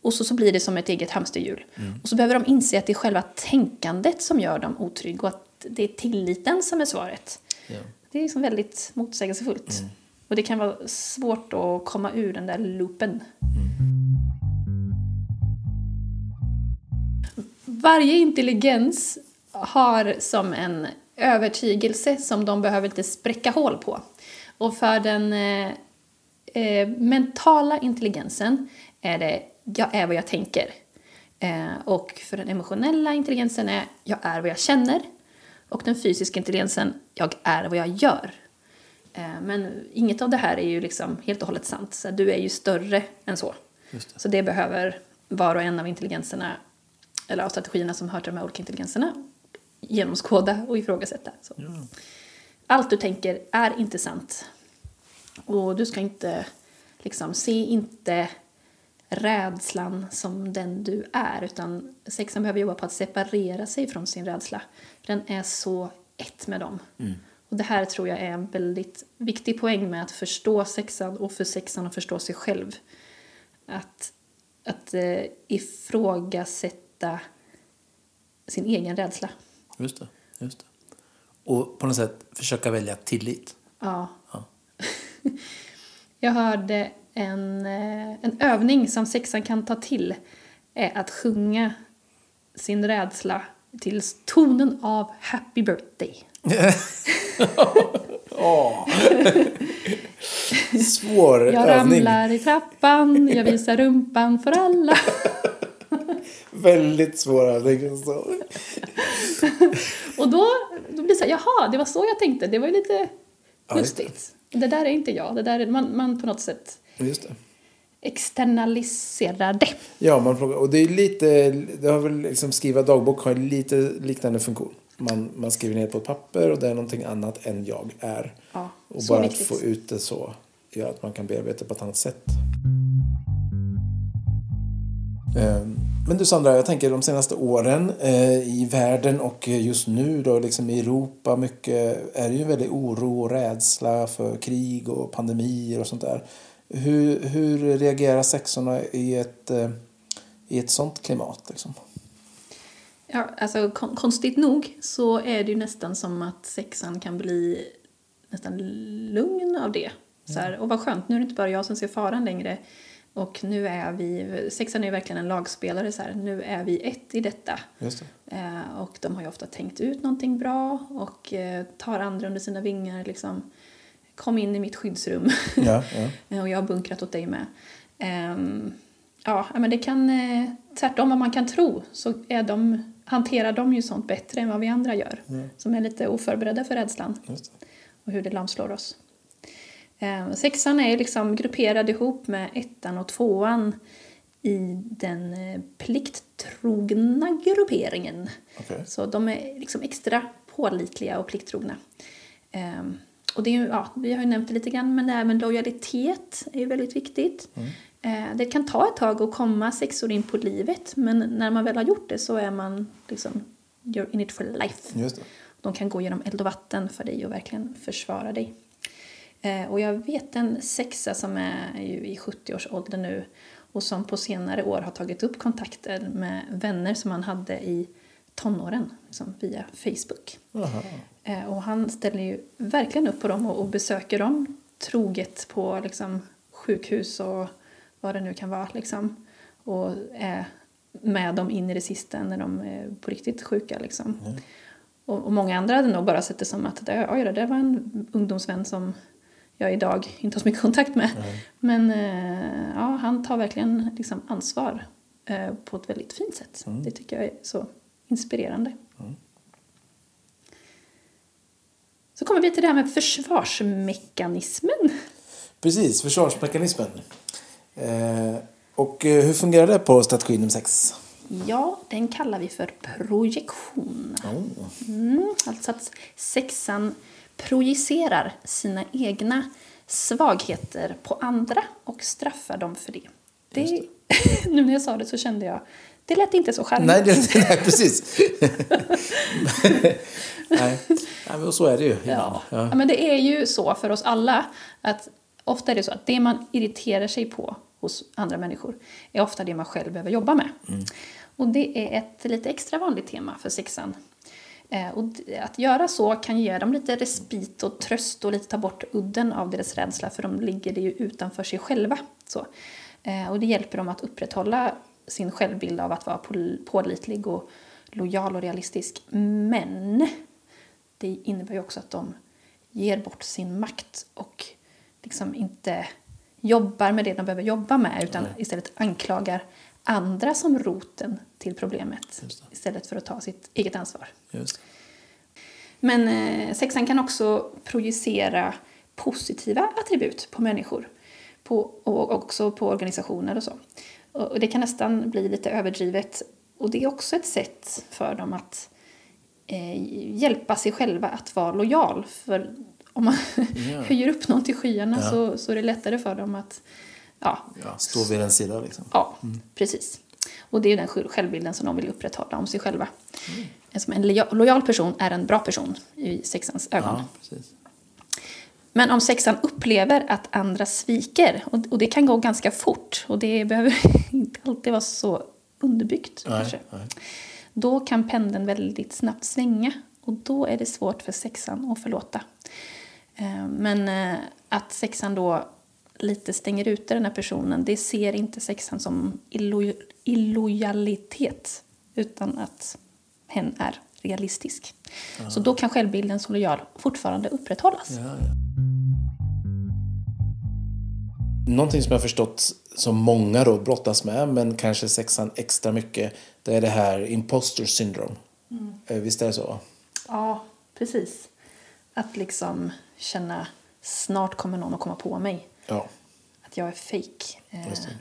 Och så, så blir det som ett eget hamsterhjul. Och så behöver de inse att det är själva tänkandet som gör dem otrygg och att det är tilliten som är svaret. Ja. Det är liksom väldigt motsägelsefullt. Och det kan vara svårt att komma ur den där loopen. Varje intelligens har som en övertygelse som de behöver inte spräcka hål på. Och för den eh, eh, mentala intelligensen är det jag är vad jag tänker. Eh, och för den emotionella intelligensen är jag är vad jag känner. Och den fysiska intelligensen jag är vad jag gör. Eh, men inget av det här är ju liksom helt och hållet sant. Så du är ju större än så. Det. Så det behöver var och en av intelligenserna, eller av strategierna som hör till de här olika intelligenserna, genomskåda och ifrågasätta. Så. Allt du tänker är inte sant. Och du ska inte, liksom, se inte rädslan som den du är, utan sexan behöver jobba på att separera sig från sin rädsla. Den är så ett med dem. Och det här tror jag är en väldigt viktig poäng med att förstå sexan och för sexan att förstå sig själv. Att, att eh, ifrågasätta sin egen rädsla. Just det. Just det. Och på något sätt försöka välja tillit. Ja. Ja. Jag hörde en, eh, en övning som sexan kan ta till är att sjunga sin rädsla till tonen av Happy birthday. Svår Jag övning. ramlar i trappan, jag visar rumpan för alla. Väldigt svår övning. Så. Och då, då blir det så här, jaha, det var så jag tänkte. Det var ju lite Ja, just det. lustigt. Där är inte jag. Det där är, man, man på något sätt Just det. externaliserar det. Ja, man plockar, och det är lite, det har väl liksom skriva dagbok har lite liknande funktion. Man, man skriver ner på ett papper och det är någonting annat än jag är. Ja, och bara viktigt. att få ut det så gör att man kan bearbeta på ett annat sätt. Ehm, Men du Sandra, jag tänker de senaste åren eh, i världen och just nu då liksom i Europa mycket är det ju en väldig oro och rädsla för krig och pandemier och sånt där. Hur, hur reagerar sexorna i ett, eh, i ett sånt klimat liksom? Ja, alltså kon- konstigt nog så är det ju nästan som att sexan kan bli nästan lugn av det. Så här, och vad skönt, nu är det inte bara jag som ser faran längre. Och nu är vi, sexan är ju verkligen en lagspelare så här, nu är vi ett i detta. Det. Eh, och de har ju ofta tänkt ut någonting bra och eh, tar andra under sina vingar liksom. Kom in i mitt skyddsrum. Ja, ja. och jag har bunkrat åt dig med. Ehm, ja, men det kan, eh, tvärtom vad man kan tro, så är de, hanterar de ju sånt bättre än vad vi andra gör. Som är lite oförberedda för rädslan och hur det lamslår oss. Ehm, sexan är liksom grupperad ihop med ettan och tvåan i den eh, plikttrogna grupperingen. Okej. Så de är liksom extra pålitliga och plikttrogna. Ehm, och det är ja, vi har ju nämnt det lite grann, men med lojalitet är ju väldigt viktigt. Eh, det kan ta ett tag att komma sexor in på livet, men när man väl har gjort det så är man liksom, you're in it for life. Just det. De kan gå genom eld och vatten för dig och verkligen försvara dig. Eh, och jag vet en sexa som är ju i 70-årsåldern nu och som på senare år har tagit upp kontakter med vänner som han hade i tonåren liksom via Facebook. Aha. Eh, och han ställer ju verkligen upp på dem och besöker dem troget på liksom, sjukhus och vad det nu kan vara. Liksom. Och är med dem in i det sista när de är på riktigt sjuka. Liksom. Och, och många andra hade nog bara sett det som att det, oj, det där var en ungdomsvän som jag idag inte har så mycket kontakt med. Men eh, ja, han tar verkligen liksom, ansvar eh, på ett väldigt fint sätt. Det tycker jag är så inspirerande. Så kommer vi till det här med försvarsmekanismen. Precis, försvarsmekanismen. Eh, och eh, hur fungerar det på strategi nummer sex? Ja, den kallar vi för projektion. Mm, alltså att sexan projicerar sina egna svagheter på andra och straffar dem för det. det nu när jag sa det så kände jag, det lät inte så charmigt. Nej, det, nej precis. nej. nej, men så är det ju. Ja. ja, men det är ju så för oss alla att ofta är det så att det man irriterar sig på hos andra människor är ofta det man själv behöver jobba med. Och det är ett lite extra vanligt tema för sexan. Eh, och att göra så kan ge dem lite respit och tröst och lite ta bort udden av deras rädsla för de ligger det ju utanför sig själva. Så. Eh, och det hjälper dem att upprätthålla sin självbild av att vara pålitlig och lojal och realistisk. Men det innebär ju också att de ger bort sin makt och liksom inte jobbar med det de behöver jobba med utan istället anklagar andra som roten till problemet istället för att ta sitt eget ansvar. Men eh, sexan kan också projicera positiva attribut på människor på, och också på organisationer och så. Och det kan nästan bli lite överdrivet och det är också ett sätt för dem att eh, hjälpa sig själva att vara lojal. För om man höjer upp någon till skyarna Ja. så, så är det lättare för dem att ja, Ja, stå vid en sida liksom. Ja, precis. Och det är den sj- självbilden som de vill upprätthålla om sig själva. Som en loja- lojal person är en bra person i sexans ögon. Ja. Men om sexan upplever att andra sviker, och, det kan gå ganska fort och det behöver inte alltid vara så underbyggt kanske. Nej, nej. Då kan pendeln väldigt snabbt svänga och då är det svårt för sexan att förlåta. Eh, Men eh, att sexan då lite stänger ute den här personen, det ser inte sexan som illo illojalitet. utan att hen är realistisk. Så då kan självbilden som lojal fortfarande upprätthållas. Ja, ja. Någonting som jag förstått som många då brottas med, men kanske sexan extra mycket, det är det här imposter syndrome. Eh, Visst är det så? Ja, precis. Att liksom känna snart kommer någon att komma på mig. Ja. Att jag är fake. Eh, det.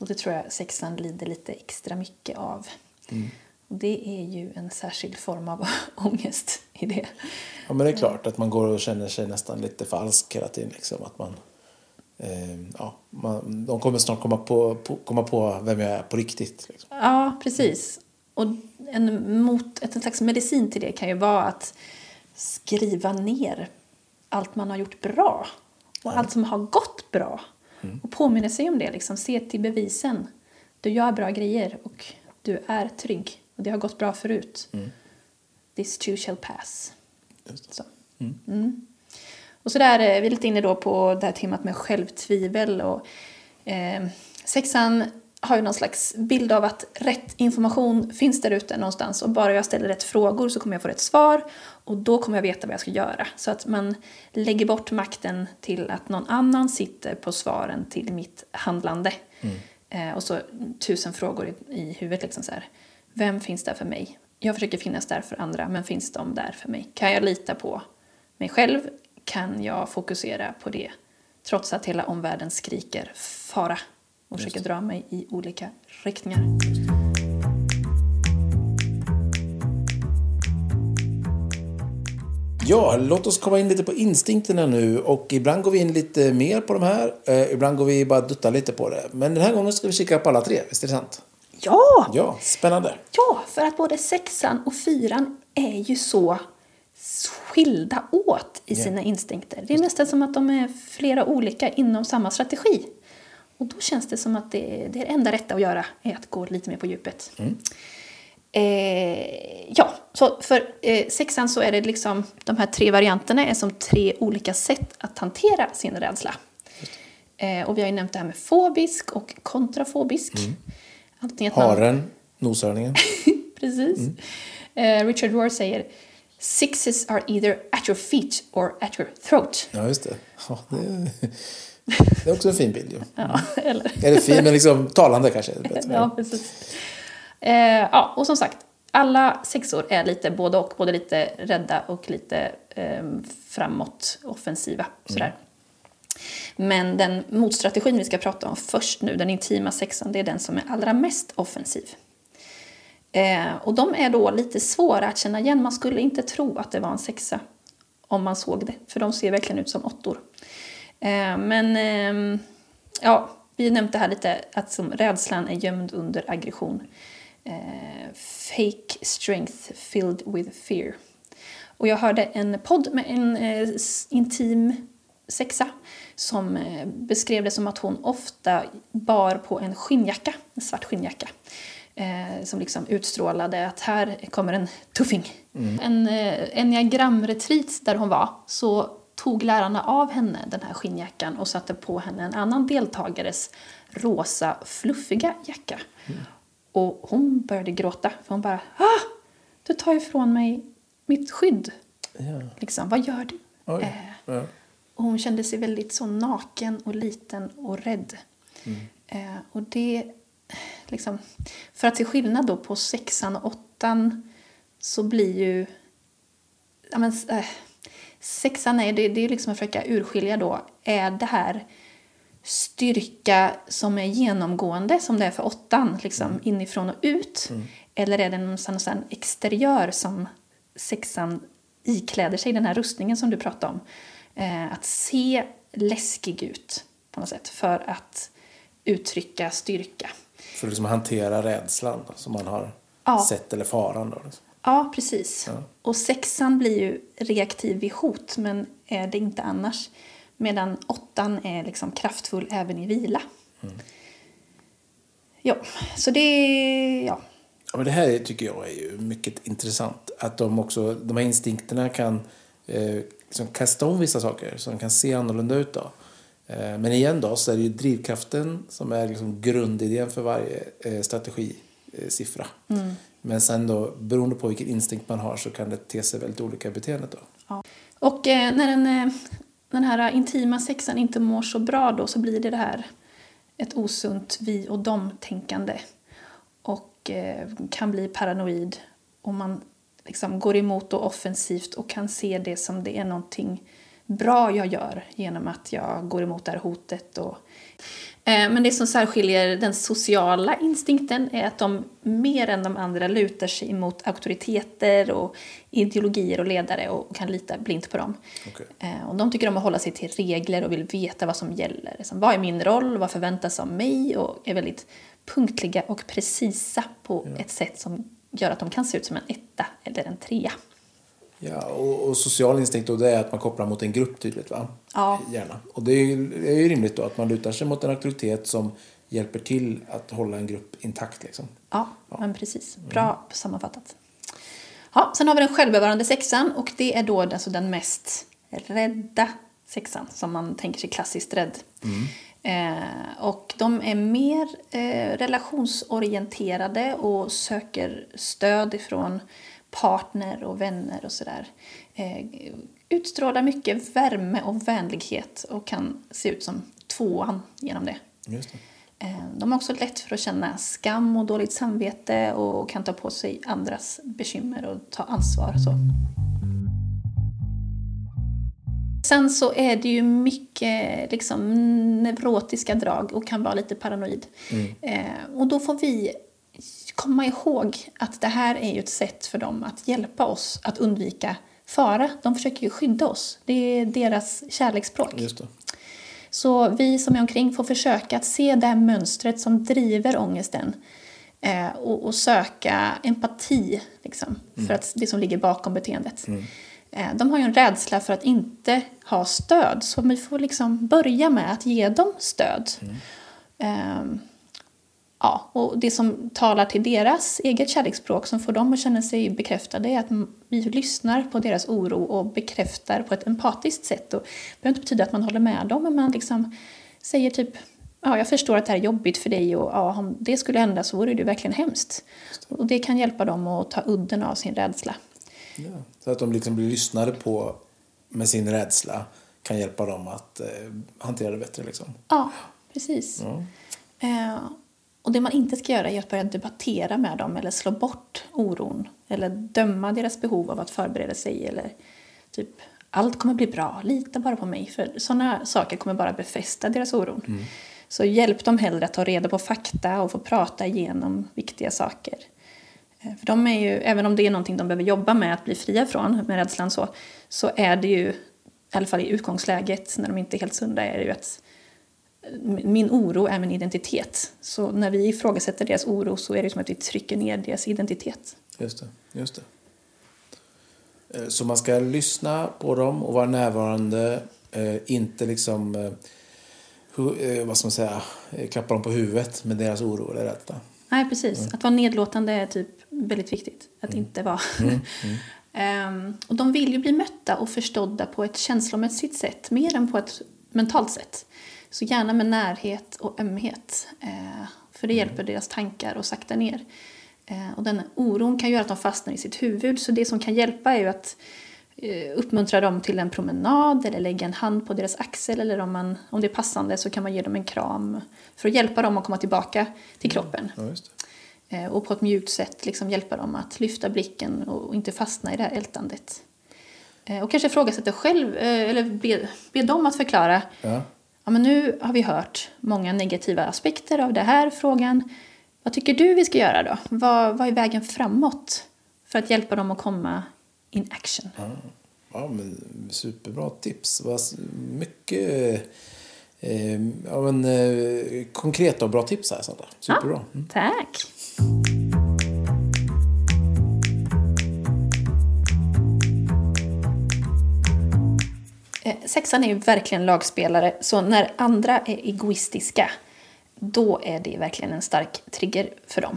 och det tror jag sexan lider lite extra mycket av. Och det är ju en särskild form av ångest i det. ja, men det är klart att man går och känner sig nästan lite falsk hela tiden. Liksom. Att man, eh, ja, man, de kommer snart komma på, på, komma på vem jag är på riktigt. Liksom. Ja, precis. Och en, mot, ett, en slags medicin till det kan ju vara att skriva ner allt man har gjort bra. Och allt som har gått bra. Och påminna sig om det. Liksom. Se till bevisen. Du gör bra grejer och du är trygg. Och det har gått bra förut. This too shall pass. Så. Mm. Och så där, eh, vi är lite inne då på det här temat med självtvivel. Och, eh, sexan har ju någon slags bild av att rätt information finns där ute någonstans och bara jag ställer rätt frågor så kommer jag få rätt svar och då kommer jag veta vad jag ska göra. Så att man lägger bort makten till att någon annan sitter på svaren till mitt handlande. Eh, och så tusen frågor i, i huvudet liksom så här. Vem finns där för mig? Jag försöker finnas där för andra, men finns de där för mig? Kan jag lita på mig själv? Kan jag fokusera på det? Trots att hela omvärlden skriker fara och försöker dra mig i olika riktningar. Ja, låt oss komma in lite på instinkterna nu. Och ibland går vi in lite mer på de här. Eh, ibland går vi bara dutta lite på det. Men den här gången ska vi kika på alla tre. Visst är det sant? Ja! Ja, spännande. Ja, för att både sexan och fyran är ju så skilda åt i sina instinkter. Det är nästan som att de är flera olika inom samma strategi. Och då känns det som att det, det enda rätta att göra är att gå lite mer på djupet. Eh, ja, så för eh, sexan så är det liksom de här tre varianterna är som tre olika sätt att hantera sin rädsla. Eh, och vi har ju nämnt det här med fobisk och kontrafobisk. Antingen att man- Haren, noshörningen. Precis. Eh, Richard Rohr säger Sixes are either at your feet or at your throat. Ja, just det. Ja, det, det är också en fin bild. Ju. Ja, eller? Eller fin, men liksom talande kanske. ja, precis. Eh, ja, och som sagt, alla sexor är lite både och. Både lite rädda och lite eh, framåt offensiva. Sådär. Men den motstrategin vi ska prata om först nu, den intima sexan, det är den som är allra mest offensiv. Eh, och de är då lite svåra att känna igen. Man skulle inte tro att det var en sexa om man såg det, för de ser verkligen ut som åttor. Eh, men ehm, ja, vi nämnde här lite att som rädslan är gömd under aggression. Eh, fake strength filled with fear. Och jag hörde en podd med en eh, intim sexa som beskrev det som att hon ofta bar på en skinnjacka, en svart skinnjacka. Som liksom utstrålade att här kommer en tuffing. En eh, enneagramretreat där hon var så tog lärarna av henne den här skinnjackan och satte på henne en annan deltagares rosa fluffiga jacka. Och hon började gråta för hon bara ah, du tar ifrån mig mitt skydd. Ja. Liksom, vad gör du? Oj. Eh, Ja. och hon kände sig väldigt så naken och liten och rädd. Eh, och det, liksom, för att se skillnad då på sexan och åttan så blir ju... Ja, men, eh, sexan är det, det är liksom att försöka urskilja då, är det här styrka som är genomgående som det är för åttan, liksom inifrån och ut? Eller är det någon sån exteriör som sexan ikläder sig, den här rustningen som du pratade om? Eh, att se läskig ut på något sätt för att uttrycka styrka. För att liksom hantera rädslan då, som man har Ja. sett eller faran. Då, liksom. Ja, precis. Ja. Och sexan blir ju reaktiv vid hot, men är det inte annars. Medan åttan är liksom kraftfull även i vila. Ja, så det... Ja. Ja, men det här tycker jag är ju mycket intressant. Att de, också, de här instinkterna kan eh, liksom kasta om vissa saker så de kan se annorlunda ut. Då. Eh, men igen då så är det ju drivkraften som är liksom grundidén för varje eh, strategi eh, siffra. Men sen då, beroende på vilken instinkt man har så kan det te sig väldigt olika beteendet då. Och eh, när den, eh, den här eh, intima sexan inte mår så bra då så blir det det här ett osunt vi och dom-tänkande. Och eh, kan bli paranoid. Och man liksom går emot och offensivt och kan se det som det är någonting bra jag gör genom att jag går emot det här hotet. Och, men det som särskiljer den sociala instinkten är att de mer än de andra lutar sig emot auktoriteter och ideologier och ledare och kan lita blint på dem. Okej. Eh, Och de tycker om att hålla sig till regler och vill veta vad som gäller. Liksom, vad är min roll? Vad förväntas av mig? Och är väldigt punktliga och precisa på ett sätt som gör att de kan se ut som en etta eller en trea. Ja, och, och social instinkt då, det är att man kopplar mot en grupp tydligt va? Ja. Gärna. Och det är ju, det är ju rimligt då att man lutar sig mot en auktoritet som hjälper till att hålla en grupp intakt liksom. Ja, men precis. Bra sammanfattat. Ja, sen har vi den självbevarande sexan och det är då alltså den mest rädda sexan som man tänker sig klassiskt rädd. Eh, och de är mer eh, relationsorienterade och söker stöd ifrån partner och vänner och sådär. Eh, utstrålar mycket värme och vänlighet och kan se ut som tvåan genom det. Just det. Eh, De har också lätt för att känna skam och dåligt samvete och kan ta på sig andras bekymmer och ta ansvar. Så. Sen så är det ju mycket liksom, neurotiska drag och kan vara lite paranoid. Eh, och då får vi komma ihåg att det här är ju ett sätt för dem att hjälpa oss att undvika fara. De försöker ju skydda oss. Det är deras kärleksspråk. Så vi som är omkring får försöka att se det här mönstret som driver ångesten eh, och, och söka empati liksom, för att det som ligger bakom beteendet. Eh, de har ju en rädsla för att inte ha stöd så vi får liksom börja med att ge dem stöd. Ehm, ja, och det som talar till deras eget kärleksspråk som får dem att känna sig bekräftade är att vi lyssnar på deras oro och bekräftar på ett empatiskt sätt. Och det behöver inte betyda att man håller med dem, men man liksom säger typ Ja, jag förstår att det här är jobbigt för dig och ja, om det skulle hända så vore det verkligen hemskt. Och det kan hjälpa dem att ta udden av sin rädsla. Ja. Så att de liksom blir lyssnade på med sin rädsla kan hjälpa dem att eh, hantera det bättre liksom. Ja, precis. Eh, och det man inte ska göra är att börja debattera med dem eller slå bort oron eller döma deras behov av att förbereda sig eller typ allt kommer bli bra, lita bara på mig. För sådana saker kommer bara befästa deras oro. Så hjälp dem hellre att ta reda på fakta och få prata igenom viktiga saker. Eh, För de är ju, även om det är någonting de behöver jobba med att bli fria från, med rädslan så, så är det ju, i alla fall i utgångsläget när de inte är helt sunda, är det ju att min oro är min identitet. Så när vi ifrågasätter deras oro så är det som att vi trycker ner deras identitet. Just det. Just det. Eh, Så man ska lyssna på dem och vara närvarande. Eh, inte liksom, eh, vad ska man säga, klappa dem på huvudet med deras oro eller rädsla. Nej, precis. Att vara nedlåtande är typ väldigt viktigt. Att inte vara... Ehm, och de vill ju bli mötta och förstådda på ett känslomässigt sätt, mer än på ett mentalt sätt. Så gärna med närhet och ömhet. Eh, för det hjälper deras tankar att sakta ner. Eh, och den oron kan göra att de fastnar i sitt huvud. Så det som kan hjälpa är ju att eh, uppmuntra dem till en promenad eller lägga en hand på deras axel eller om, man, om det är passande så kan man ge dem en kram för att hjälpa dem att komma tillbaka till kroppen. Ja, Och på ett mjukt sätt liksom hjälpa dem att lyfta blicken och inte fastna i det här ältandet. Och kanske ifrågasätta själv, eller be, be dem att förklara. Ja. Ja, men nu har vi hört många negativa aspekter av den här frågan. Vad tycker du vi ska göra då? Vad, vad är vägen framåt för att hjälpa dem att komma in action? Ja, men superbra tips. Vad Mycket eh, ja, men, eh, konkreta och bra tips här, Sandra. Superbra. Mm. Tack! Sexan är ju verkligen lagspelare, så när andra är egoistiska då är det verkligen en stark trigger för dem.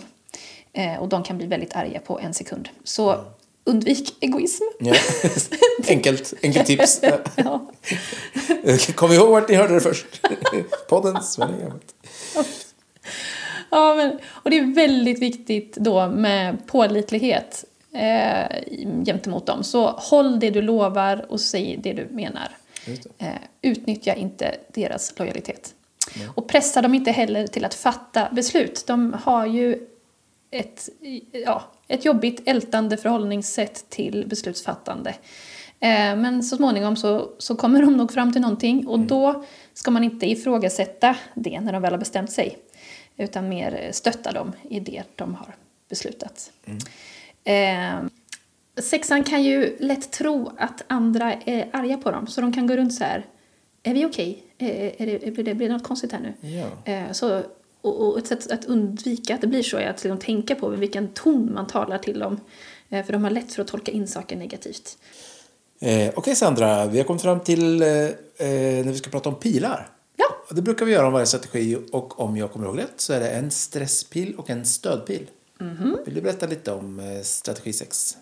Eh, och de kan bli väldigt arga på en sekund. Så undvik egoism. Ja. enkelt, enkelt tips. Ja. Kom ihåg vart ni hörde det först. Podden Sven Egamot. Ja, men, och det är väldigt viktigt då med pålitlighet eh, gentemot dem. Så håll det du lovar och säg det du menar. Eh, utnyttja inte deras lojalitet. Och pressa dem inte heller till att fatta beslut. De har ju ett, ja, ett jobbigt ältande förhållningssätt till beslutsfattande. Eh, men så småningom så, så kommer de nog fram till någonting och då ska man inte ifrågasätta det när de väl har bestämt sig. Utan mer stötta dem i det de har beslutat. Eh, sexan kan ju lätt tro att andra är arga på dem så de kan gå runt så här. Är vi okej? Är det, blir, det, blir det något konstigt här nu? Ja. Eh, så, och, och ett sätt att undvika att det blir så är att liksom tänka på vilken ton man talar till dem. Eh, för de har lätt för att tolka in saker negativt. Eh, Okej Sandra, vi har kommit fram till eh, eh, när vi ska prata om pilar. Ja, Det brukar vi göra om varje strategi och om jag kommer ihåg rätt så är det en stresspil och en stödpil. Vill du berätta lite om strategi 6?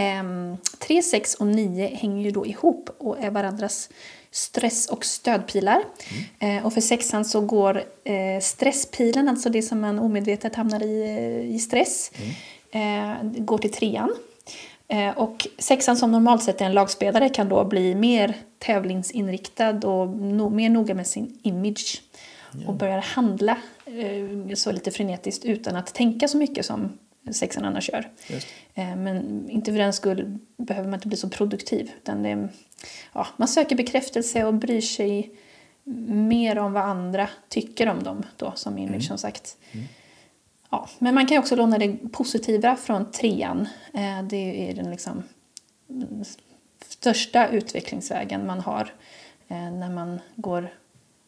Ehm, 3, 6 och 9 hänger ju då ihop och är varandras stress och stödpilar. Eh, och för sexan så går eh, stresspilen, alltså det som man omedvetet hamnar i, eh, i stress, eh, går till trean. Eh, och sexan som normalt sett är en lagspelare kan då bli mer tävlingsinriktad och no, mer noga med sin image. Och börjar handla så lite frenetiskt utan att tänka så mycket som sexan annars gör. Eh, men inte för den skull behöver man inte bli så produktiv. Utan det, ja, man söker bekräftelse och bryr sig mer om vad andra tycker om dem då, som image som sagt. Ja, men man kan också låna det positiva från trean. Eh, det är den liksom mm, största utvecklingsvägen man har eh, när man går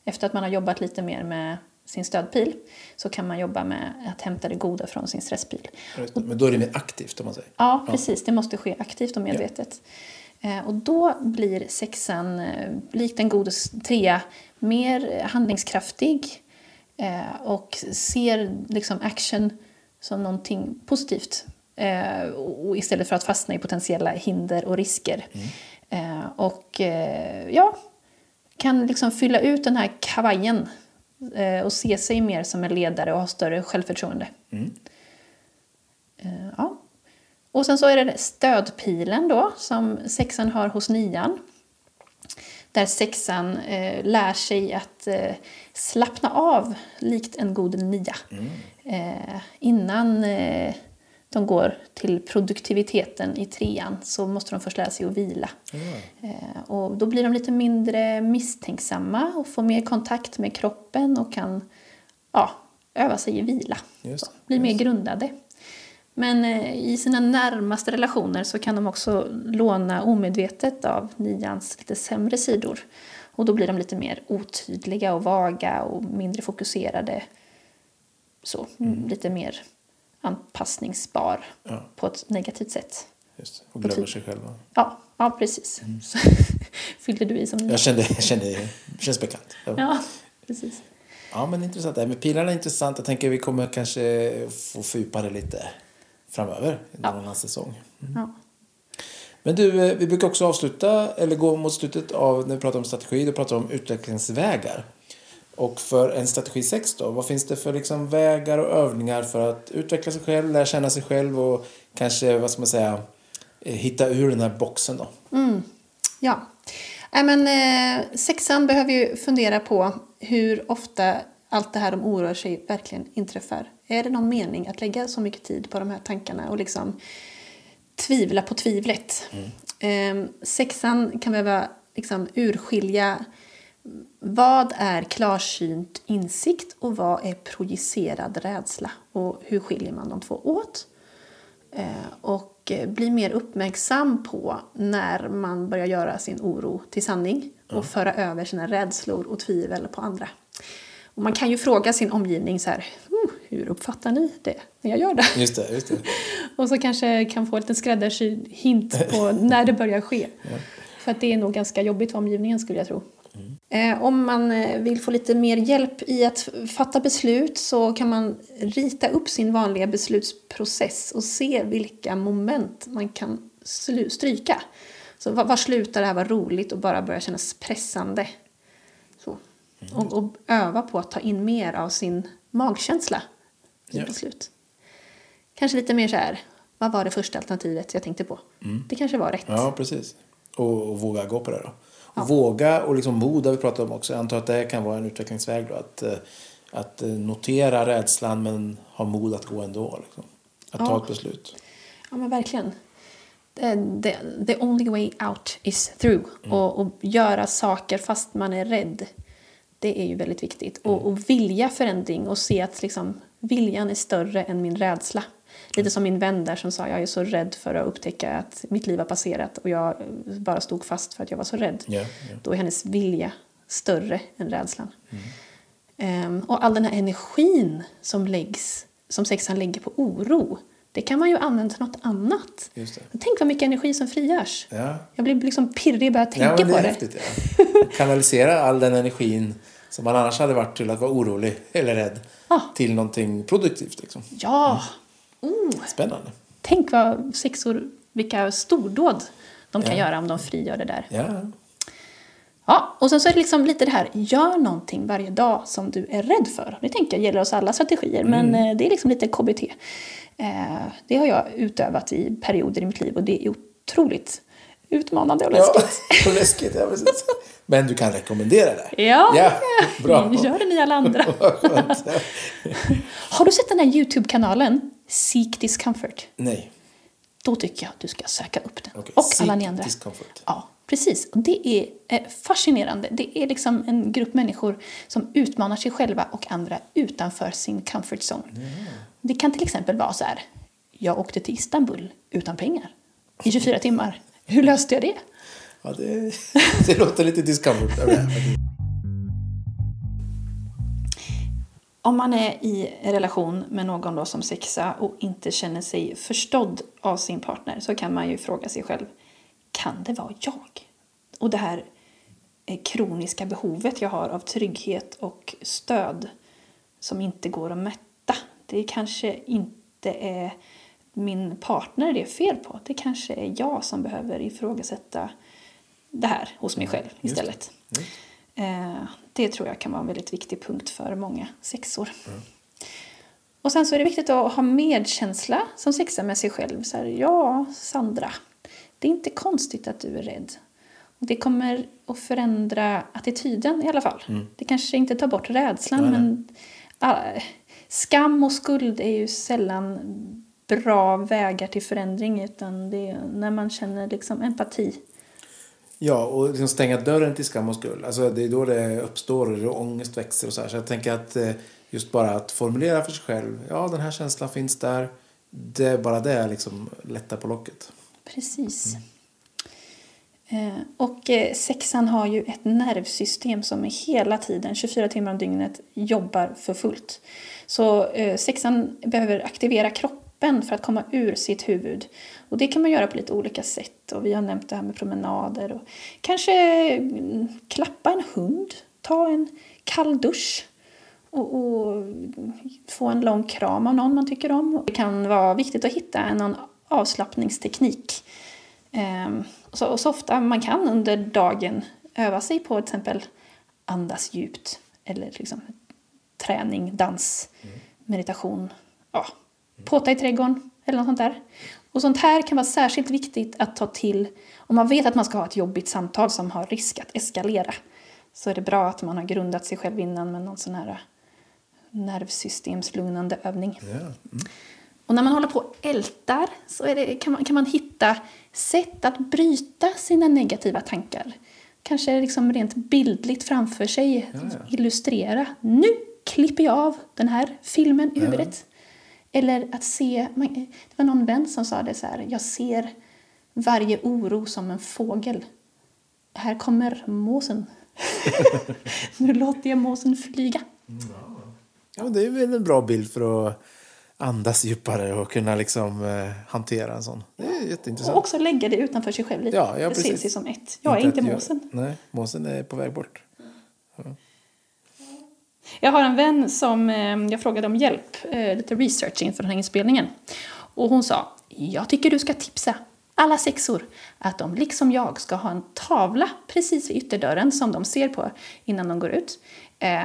efter att man har jobbat lite mer med sin stödpil så kan man jobba med att hämta det goda från sin stresspil. Men då är det mer aktivt om man säger. Ja, precis. Det måste ske aktivt och medvetet. Eh, och då blir sexan, eh, likt en god trea, mer handlingskraftig eh, och ser liksom action som någonting positivt. Och istället för att fastna i potentiella hinder och risker. Eh, och ja, kan liksom fylla ut den här kavajen och se sig mer som en ledare och ha större självförtroende. Eh, ja. Och sen så är det stödpilen då som sexan har hos nian. Där sexan eh, lär sig att eh, slappna av likt en god nia. Eh, innan eh, de går till produktiviteten i trean så måste de först lära sig att vila. Eh, och då blir de lite mindre misstänksamma och får mer kontakt med kroppen och kan ja, öva sig i vila. Just blir mer grundade. Men eh, i sina närmaste relationer så kan de också låna omedvetet av nians lite sämre sidor. Och då blir de lite mer otydliga och vaga och mindre fokuserade. Så, lite mer anpassningsbar Ja. på ett negativt sätt. Just. Och glömmer sig själva. Ja, ja precis. Så Fyllde du i som? Jag kände, jag kände, det känns bekant. Ja. Ja, precis. Ja, men intressant. Det här med pilarna är intressant. Jag tänker vi kommer kanske få fördjupa det lite framöver i någon annan säsong. Ja. Men du, eh, vi brukar också avsluta, eller gå mot slutet av när vi pratar om strategi, då pratar vi om utvecklingsvägar. Och för en strategi 6 då, vad finns det för liksom vägar och övningar för att utveckla sig själv, lära känna sig själv och kanske, vad ska man säga, eh, hitta ur den här boxen då? Ja. Nej, men, eh, sexan behöver ju fundera på hur ofta allt det här de oroar sig verkligen inträffar. Är det någon mening att lägga så mycket tid på de här tankarna och liksom tvivla på tvivlet? Eh, sexan kan behöva liksom urskilja vad är klarsynt insikt och vad är projicerad rädsla? Och hur skiljer man de två åt? Eh, och eh, bli mer uppmärksam på när man börjar göra sin oro till sanning och föra över sina rädslor och tvivel på andra. Och man kan ju fråga sin omgivning så här, "Oh, hur uppfattar ni det när jag gör det? Just det, just det. Och så kanske kan få en liten skräddarsydd hint på när det börjar ske. För att det är nog ganska jobbigt för omgivningen skulle jag tro. Eh, om man eh, vill få lite mer hjälp i att fatta beslut så kan man rita upp sin vanliga beslutsprocess och se vilka moment man kan stryka. Så var, var slutar det här vara roligt och bara börja kännas pressande? Så. Och, och öva på att ta in mer av sin magkänsla i Ja. beslut. Kanske lite mer så här, vad var det första alternativet jag tänkte på? Det kanske var rätt. Ja, precis. Och, och våga gå på det då. Och Våga och liksom mod har vi pratat om också. Jag antar att det kan vara en utvecklingsväg då. Att, eh, att eh, notera rädslan men ha mod att gå ändå. Liksom. Att ta Ja. ett beslut. Ja, men verkligen. The, the, the only way out is through. Och, och göra saker fast man är rädd. Det är ju väldigt viktigt. Och, och vilja förändring och se att liksom, viljan är större än min rädsla. Lite som min vän där som sa jag är så rädd för att upptäcka att mitt liv har passerat och jag eh, bara stod fast för att jag var så rädd. Ja, ja. Då är hennes vilja större än rädslan. Ehm, och all den här energin som läggs, som sexan lägger på oro, det kan man ju använda till något annat. Tänk vad mycket energi som frigörs. Ja. Jag blir liksom pirrig bara jag tänker ja, det på det. häftigt. Ja. Kanalisera all den energin som man annars hade varit till att vara orolig eller rädd Ja. till någonting produktivt. Liksom. Ja! Oh, Spännande. tänk vad sexor, vilka stordåd de kan Ja. göra om de frigör det där. Ja. Ja, och sen så är det liksom lite det här, gör någonting varje dag som du är rädd för. Det tänker jag gäller oss alla strategier, men Mm. eh, det är liksom lite KBT. Eh, det har jag utövat i perioder i mitt liv och det är otroligt utmanande och Ja, läskigt. och läskigt. Ja, precis. Men du kan rekommendera det. Ja, Ja, bra. gör det ni alla andra. har du sett den här YouTube-kanalen Seek Discomfort? Nej. Då tycker jag att du ska söka upp den. Okej, Och Seek alla ni andra. Discomfort. Ja, precis. Och det är eh, fascinerande. Det är liksom en grupp människor som utmanar sig själva och andra utanför sin comfort zone. Det kan till exempel vara så här. Jag åkte till Istanbul utan pengar i 24 timmar. Hur löste jag det? Ja, det, det låter lite discomfort. Om man är i relation med någon då som sexa och inte känner sig förstådd av sin partner så kan man ju fråga sig själv, kan det vara jag? Och det här eh, kroniska behovet jag har av trygghet och stöd som inte går att mätta. Det kanske inte är min partner det är fel på. Det kanske är jag som behöver ifrågasätta det här hos mig själv Just det. istället. Eh, det tror jag kan vara en väldigt viktig punkt för många sexor. Och sen så är det viktigt att ha medkänsla som sexa med sig själv. Så här, ja, Sandra, det är inte konstigt att du är rädd. Och det kommer att förändra attityden i alla fall. Det kanske inte tar bort rädslan, Nej, nej. men ah, skam och skuld är ju sällan bra vägar till förändring utan det är när man känner liksom empati. Ja, och liksom stänga dörren till skam och skuld. Alltså, det är då det uppstår och ångest växer och så här. Så jag tänker att eh, just bara att formulera för sig själv. Ja, den här känslan finns där. Det är bara det liksom lättar på locket. Precis. Eh, och eh, sexan har ju ett nervsystem som hela tiden, 24 timmar om dygnet, jobbar för fullt. Så sexan behöver aktivera kroppen för att komma ur sitt huvud. Och det kan man göra på lite olika sätt. Och vi har nämnt det här med promenader och kanske mm, klappa en hund, ta en kall dusch och, och få en lång kram av någon man tycker om. Det kan vara viktigt att hitta någon avslappningsteknik. Ehm, så, och så ofta man kan under dagen öva sig på till exempel andas djupt eller liksom träning, dans, meditation, ja, påta i trädgården eller något sånt där. Och sånt här kan vara särskilt viktigt att ta till om man vet att man ska ha ett jobbigt samtal som har risk att eskalera. Så är det bra att man har grundat sig själv innan med någon sån här nervsystemslugnande övning. Ja. Mm. Och när man håller på och ältar så det, kan, man, kan man hitta sätt att bryta sina negativa tankar. Kanske liksom rent bildligt framför sig ja. illustrera. Nu klipper jag av den här filmen i huvudet. Eller att se, det var någon vän som sa det så här, jag ser varje oro som en fågel. Här kommer måsen. nu låter jag måsen flyga. Ja, men det är väl en bra bild för att andas djupare och kunna liksom eh, hantera en sån. Det är jätteintressant. Och också lägga det utanför sig själv lite. Ja, ja, det precis. ses ju som ett. Jag är inte att jag- måsen. Nej, måsen är på väg bort. Jag har en vän som eh, jag frågade om hjälp, eh, lite research inför den här inspelningen. Och hon sa, jag tycker du ska tipsa alla sexor att de liksom jag ska ha en tavla precis vid ytterdörren som de ser på innan de går ut. Eh,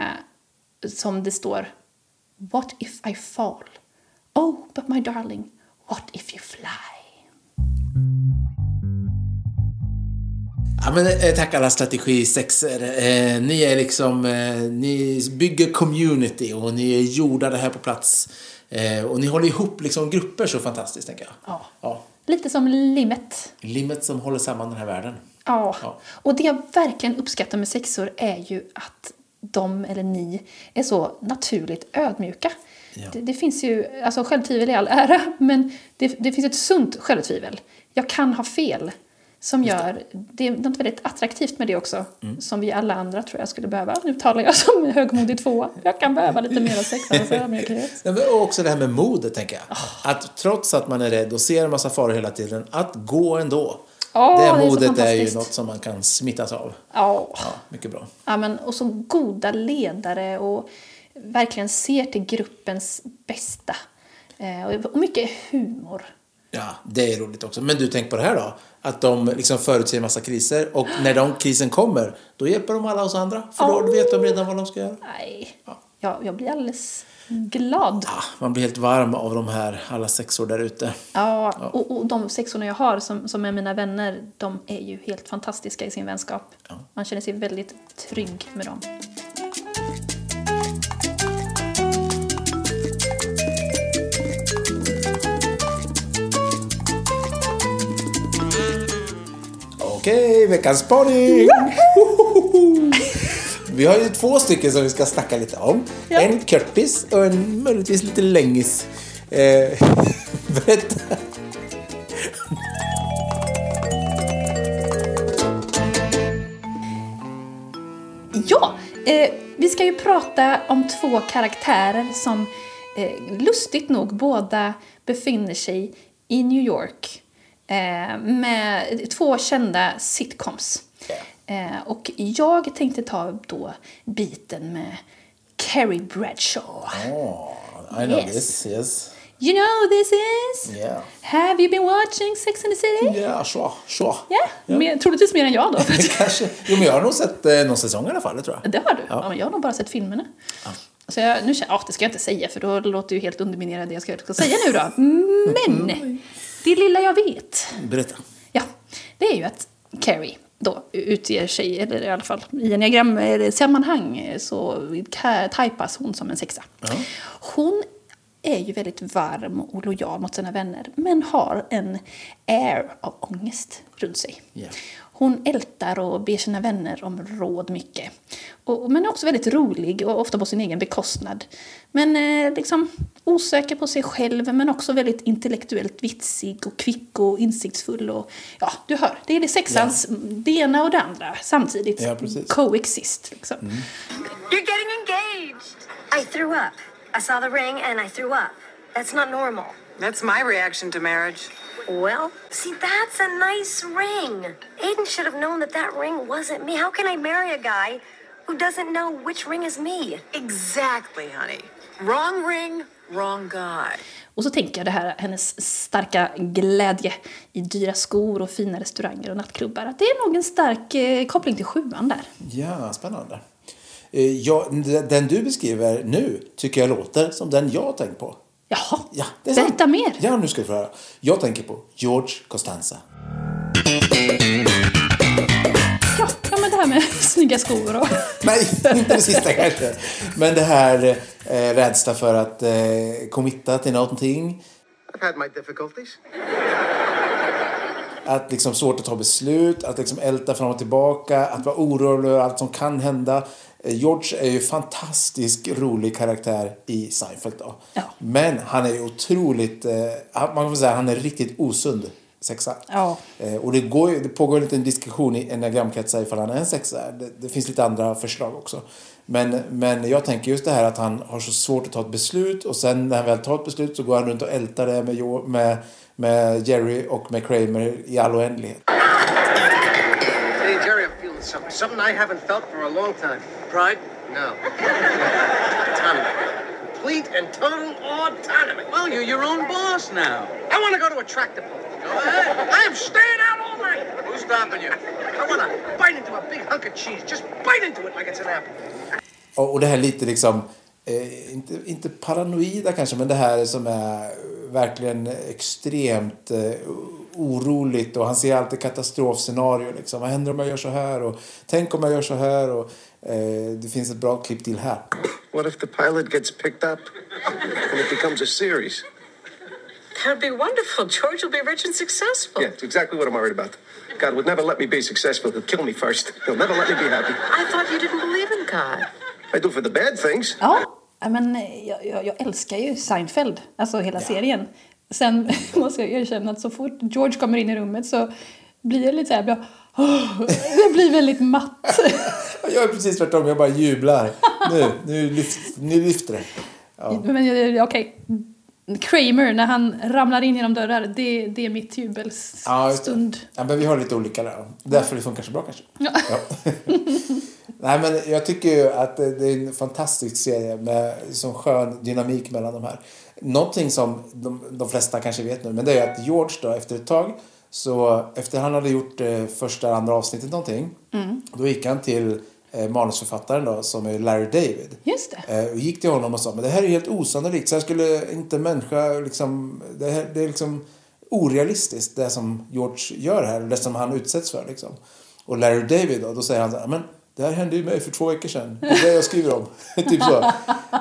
som det står What if I fall? Oh, but my darling, what if you fly? Ja, men, eh, tack alla strategisexer. Eh, ni är liksom, eh, ni bygger community och ni är jordade här på plats. Eh, och ni håller ihop liksom grupper så fantastiskt, tänker jag. Ja. ja. Lite som limmet. Limmet som håller samman den här världen. Ja. Ja. och det jag verkligen uppskattar med sexor är ju att de, eller ni, är så naturligt ödmjuka. Ja. Det, det finns ju, alltså självtvivel i all ära, men det, det finns ett sunt självtvivel. Jag kan ha fel. Som gör, det är något väldigt attraktivt med det också. Mm. Som vi alla andra tror jag skulle behöva. Nu talar jag som högmodig tvåa. Jag kan behöva lite mer sexans ödmjukhet. Ja, men Och också det här med modet, tänker jag. Att trots att man är rädd och ser en massa faror hela tiden, att gå ändå. Ja, det är det modet är, ju fantastiskt. något som man kan smittas av. Ja. Ja, mycket bra. Ja, men, och så goda ledare och verkligen ser till gruppens bästa. Eh, och mycket humor. Ja, det är roligt också. Men du, tänk på det här då. Att de liksom förutser en massa kriser och när de krisen kommer, då hjälper de alla oss andra. För då vet de redan vad de ska göra. Nej, jag, jag blir alldeles glad. Ah, man blir helt varm av de här alla sexor där ute. Ja, och, och de sexorna jag har som, som är mina vänner, de är ju helt fantastiska i sin vänskap. Man känner sig väldigt trygg med dem. Okej, veckans spaning! Vi har ju två stycken som vi ska snacka lite om. Ja. En kortis och en möjligtvis lite längis. Eh, berätta. Ja, eh, vi ska ju prata om två karaktärer som eh, lustigt nog båda befinner sig i New York med två kända sitcoms. Eh, och jag tänkte ta då biten med Carrie Bradshaw. Oh, I know Yes. this, yes. You know who this is? Yeah. Have you been watching Sex and the City? Ja, sure, sure. Ja, mer, troligtvis mer än jag då. Kanske. Jo, men jag har nog sett eh, någon säsong i alla fall, det tror jag. Det har du? Ja. men jag har nog bara sett filmerna. Så jag, nu, känner- ja, det ska jag inte säga för då låter det ju helt underminerande det jag ska, ska säga nu då. Men det lilla jag vet, Berätta. ja, det är ju att Carrie då utger sig, eller i alla fall i enneagramsammanhang så ka- typas hon som en sexa. Hon är ju väldigt varm och lojal mot sina vänner men har en air av ångest runt sig. Ja. Hon ältar och ber sina vänner om råd mycket. Och, men är också väldigt rolig och ofta på sin egen bekostnad. Men eh, liksom osäker på sig själv men också väldigt intellektuellt vitsig och kvick och insiktsfull. Och, ja, du hör, det är det sexans det ena och det andra samtidigt. Ja, precis. Coexist. Liksom. You're getting engaged. I threw up. I saw the ring and I threw up. That's not normal. That's my reaction to marriage. Well, see, that's a nice ring. Aiden should have known that that ring wasn't me. How can I marry a guy who doesn't know which ring is me? Exactly, honey. Wrong ring, wrong guy. Och så tänker jag det här, hennes starka glädje i dyra skor och fina restauranger och nattklubbar. Att det är nog en stark eh, koppling till sjuan där. Ja, spännande. Eh, Ja, den du beskriver nu tycker jag låter som den jag tänkt på. Jaha, Ja, det är berätta sant. mer. Ja, nu ska du få höra. Jag tänker på George Costanza. Ja, ja, men det här med snygga skor och... Nej, inte det sista kanske. Men det här eh, rädsla för att eh, committa till någonting. I've had my difficulties. Att liksom svårt att ta beslut, att liksom älta fram och tillbaka, att vara orolig över allt som kan hända. Eh, George är ju fantastisk rolig karaktär i Seinfeld då. Ja. Men han är ju otroligt, eh, man kan säga han är riktigt osund sexa. Ja. Eh, och det, går, det pågår en liten diskussion i enneagramkretsar ifall han är en sexa. Det, det finns lite andra förslag också. Men, men jag tänker just det här att han har så svårt att ta ett beslut och sen när han väl tar ett beslut så går han runt och ältar det med, med, med Jerry och med Kramer i all oändlighet. Something. Something I haven't felt for a long time. Pride? No. autonomy. Complete and total autonomy. Well, you're your own boss now. I want to go to a tractor pull. Go ahead. I am staying out all night. Who's stopping you? I want to bite into a big hunk of cheese. Just bite into it like it's an apple. Och, och det här lite liksom eh, inte, inte paranoida kanske, men det här som är verkligen extremt eh, oroligt och han ser alltid katastrofscenario. Liksom. Vad händer om jag gör så här? Och, Tänk om jag gör så här? Och, eh, det finns ett bra klipp till här. What if the pilot gets picked up and it becomes a series? That'd be wonderful. George will be rich and successful. Yeah, it's exactly what I'm worried about. God would never let me be successful. He'll kill me first. He'll never let me be happy. I thought you didn't believe in God. I do for the bad things. Ja, men eh, jag, jag, jag älskar ju Seinfeld, alltså hela serien. Sen måste jag erkänna att så fort George kommer in i rummet så blir jag lite så här, jag, åh, jag blir väldigt matt. Jag är precis tvärtom, jag bara jublar. Nu, nu, lyft, nu lyfter det. Ja. Men jag- okej, Kramer när han ramlar in genom dörrar, det, det är mitt Ja, jubelstund. Ja, men vi har lite olika där. Därför det funkar så bra kanske. Ja. Nej, men jag tycker ju att det är en fantastisk serie med som skön dynamik mellan de här. Någonting som de, de flesta kanske vet nu, men det är att George då efter ett tag så efter han hade gjort eh, första andra avsnittet någonting då gick han till eh, manusförfattaren då som är Larry David. Just det. Eh, och gick till honom och sa men det här är helt osannolikt. Så här skulle inte människa liksom, det, här, det är liksom orealistiskt det som George gör här det som han utsätts för liksom. Och Larry David då, då säger han så här, men det här hände ju mig för två veckor sedan. Det är det jag skriver om. typ så.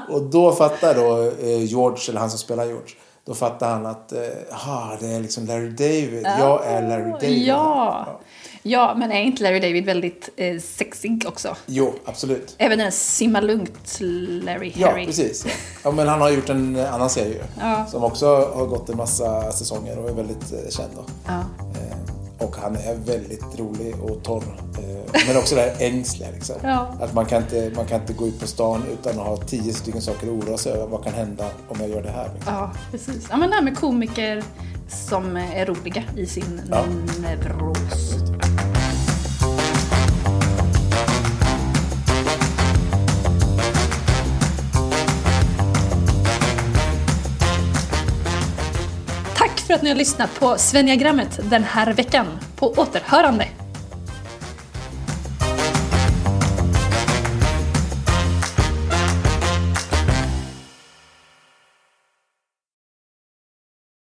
Och då fattar då eh, George, eller han som spelar George, då fattar han att eh, aha, det är liksom Larry David. Jag är Larry David. Ja. ja, men är inte Larry David väldigt eh, sexig också? Jo, absolut. Även den simma lugnt Larry Ja, Harry. precis. Ja, men han har gjort en annan serie Ja. som också har gått en massa säsonger och är väldigt eh, känd. Då. Ja. Eh, och han är väldigt rolig och torr. Eh, men också det här ängsliga. Liksom. Ja. Att man kan, inte, man kan inte gå ut på stan utan att ha tio stycken saker att oroa sig över. Vad kan hända om jag gör det här? Liksom. Ja, precis. Ja, men det här med komiker som är roliga i sin Ja. neuros. För att ni har lyssnat på Svenniagrammet den här veckan. På återhörande.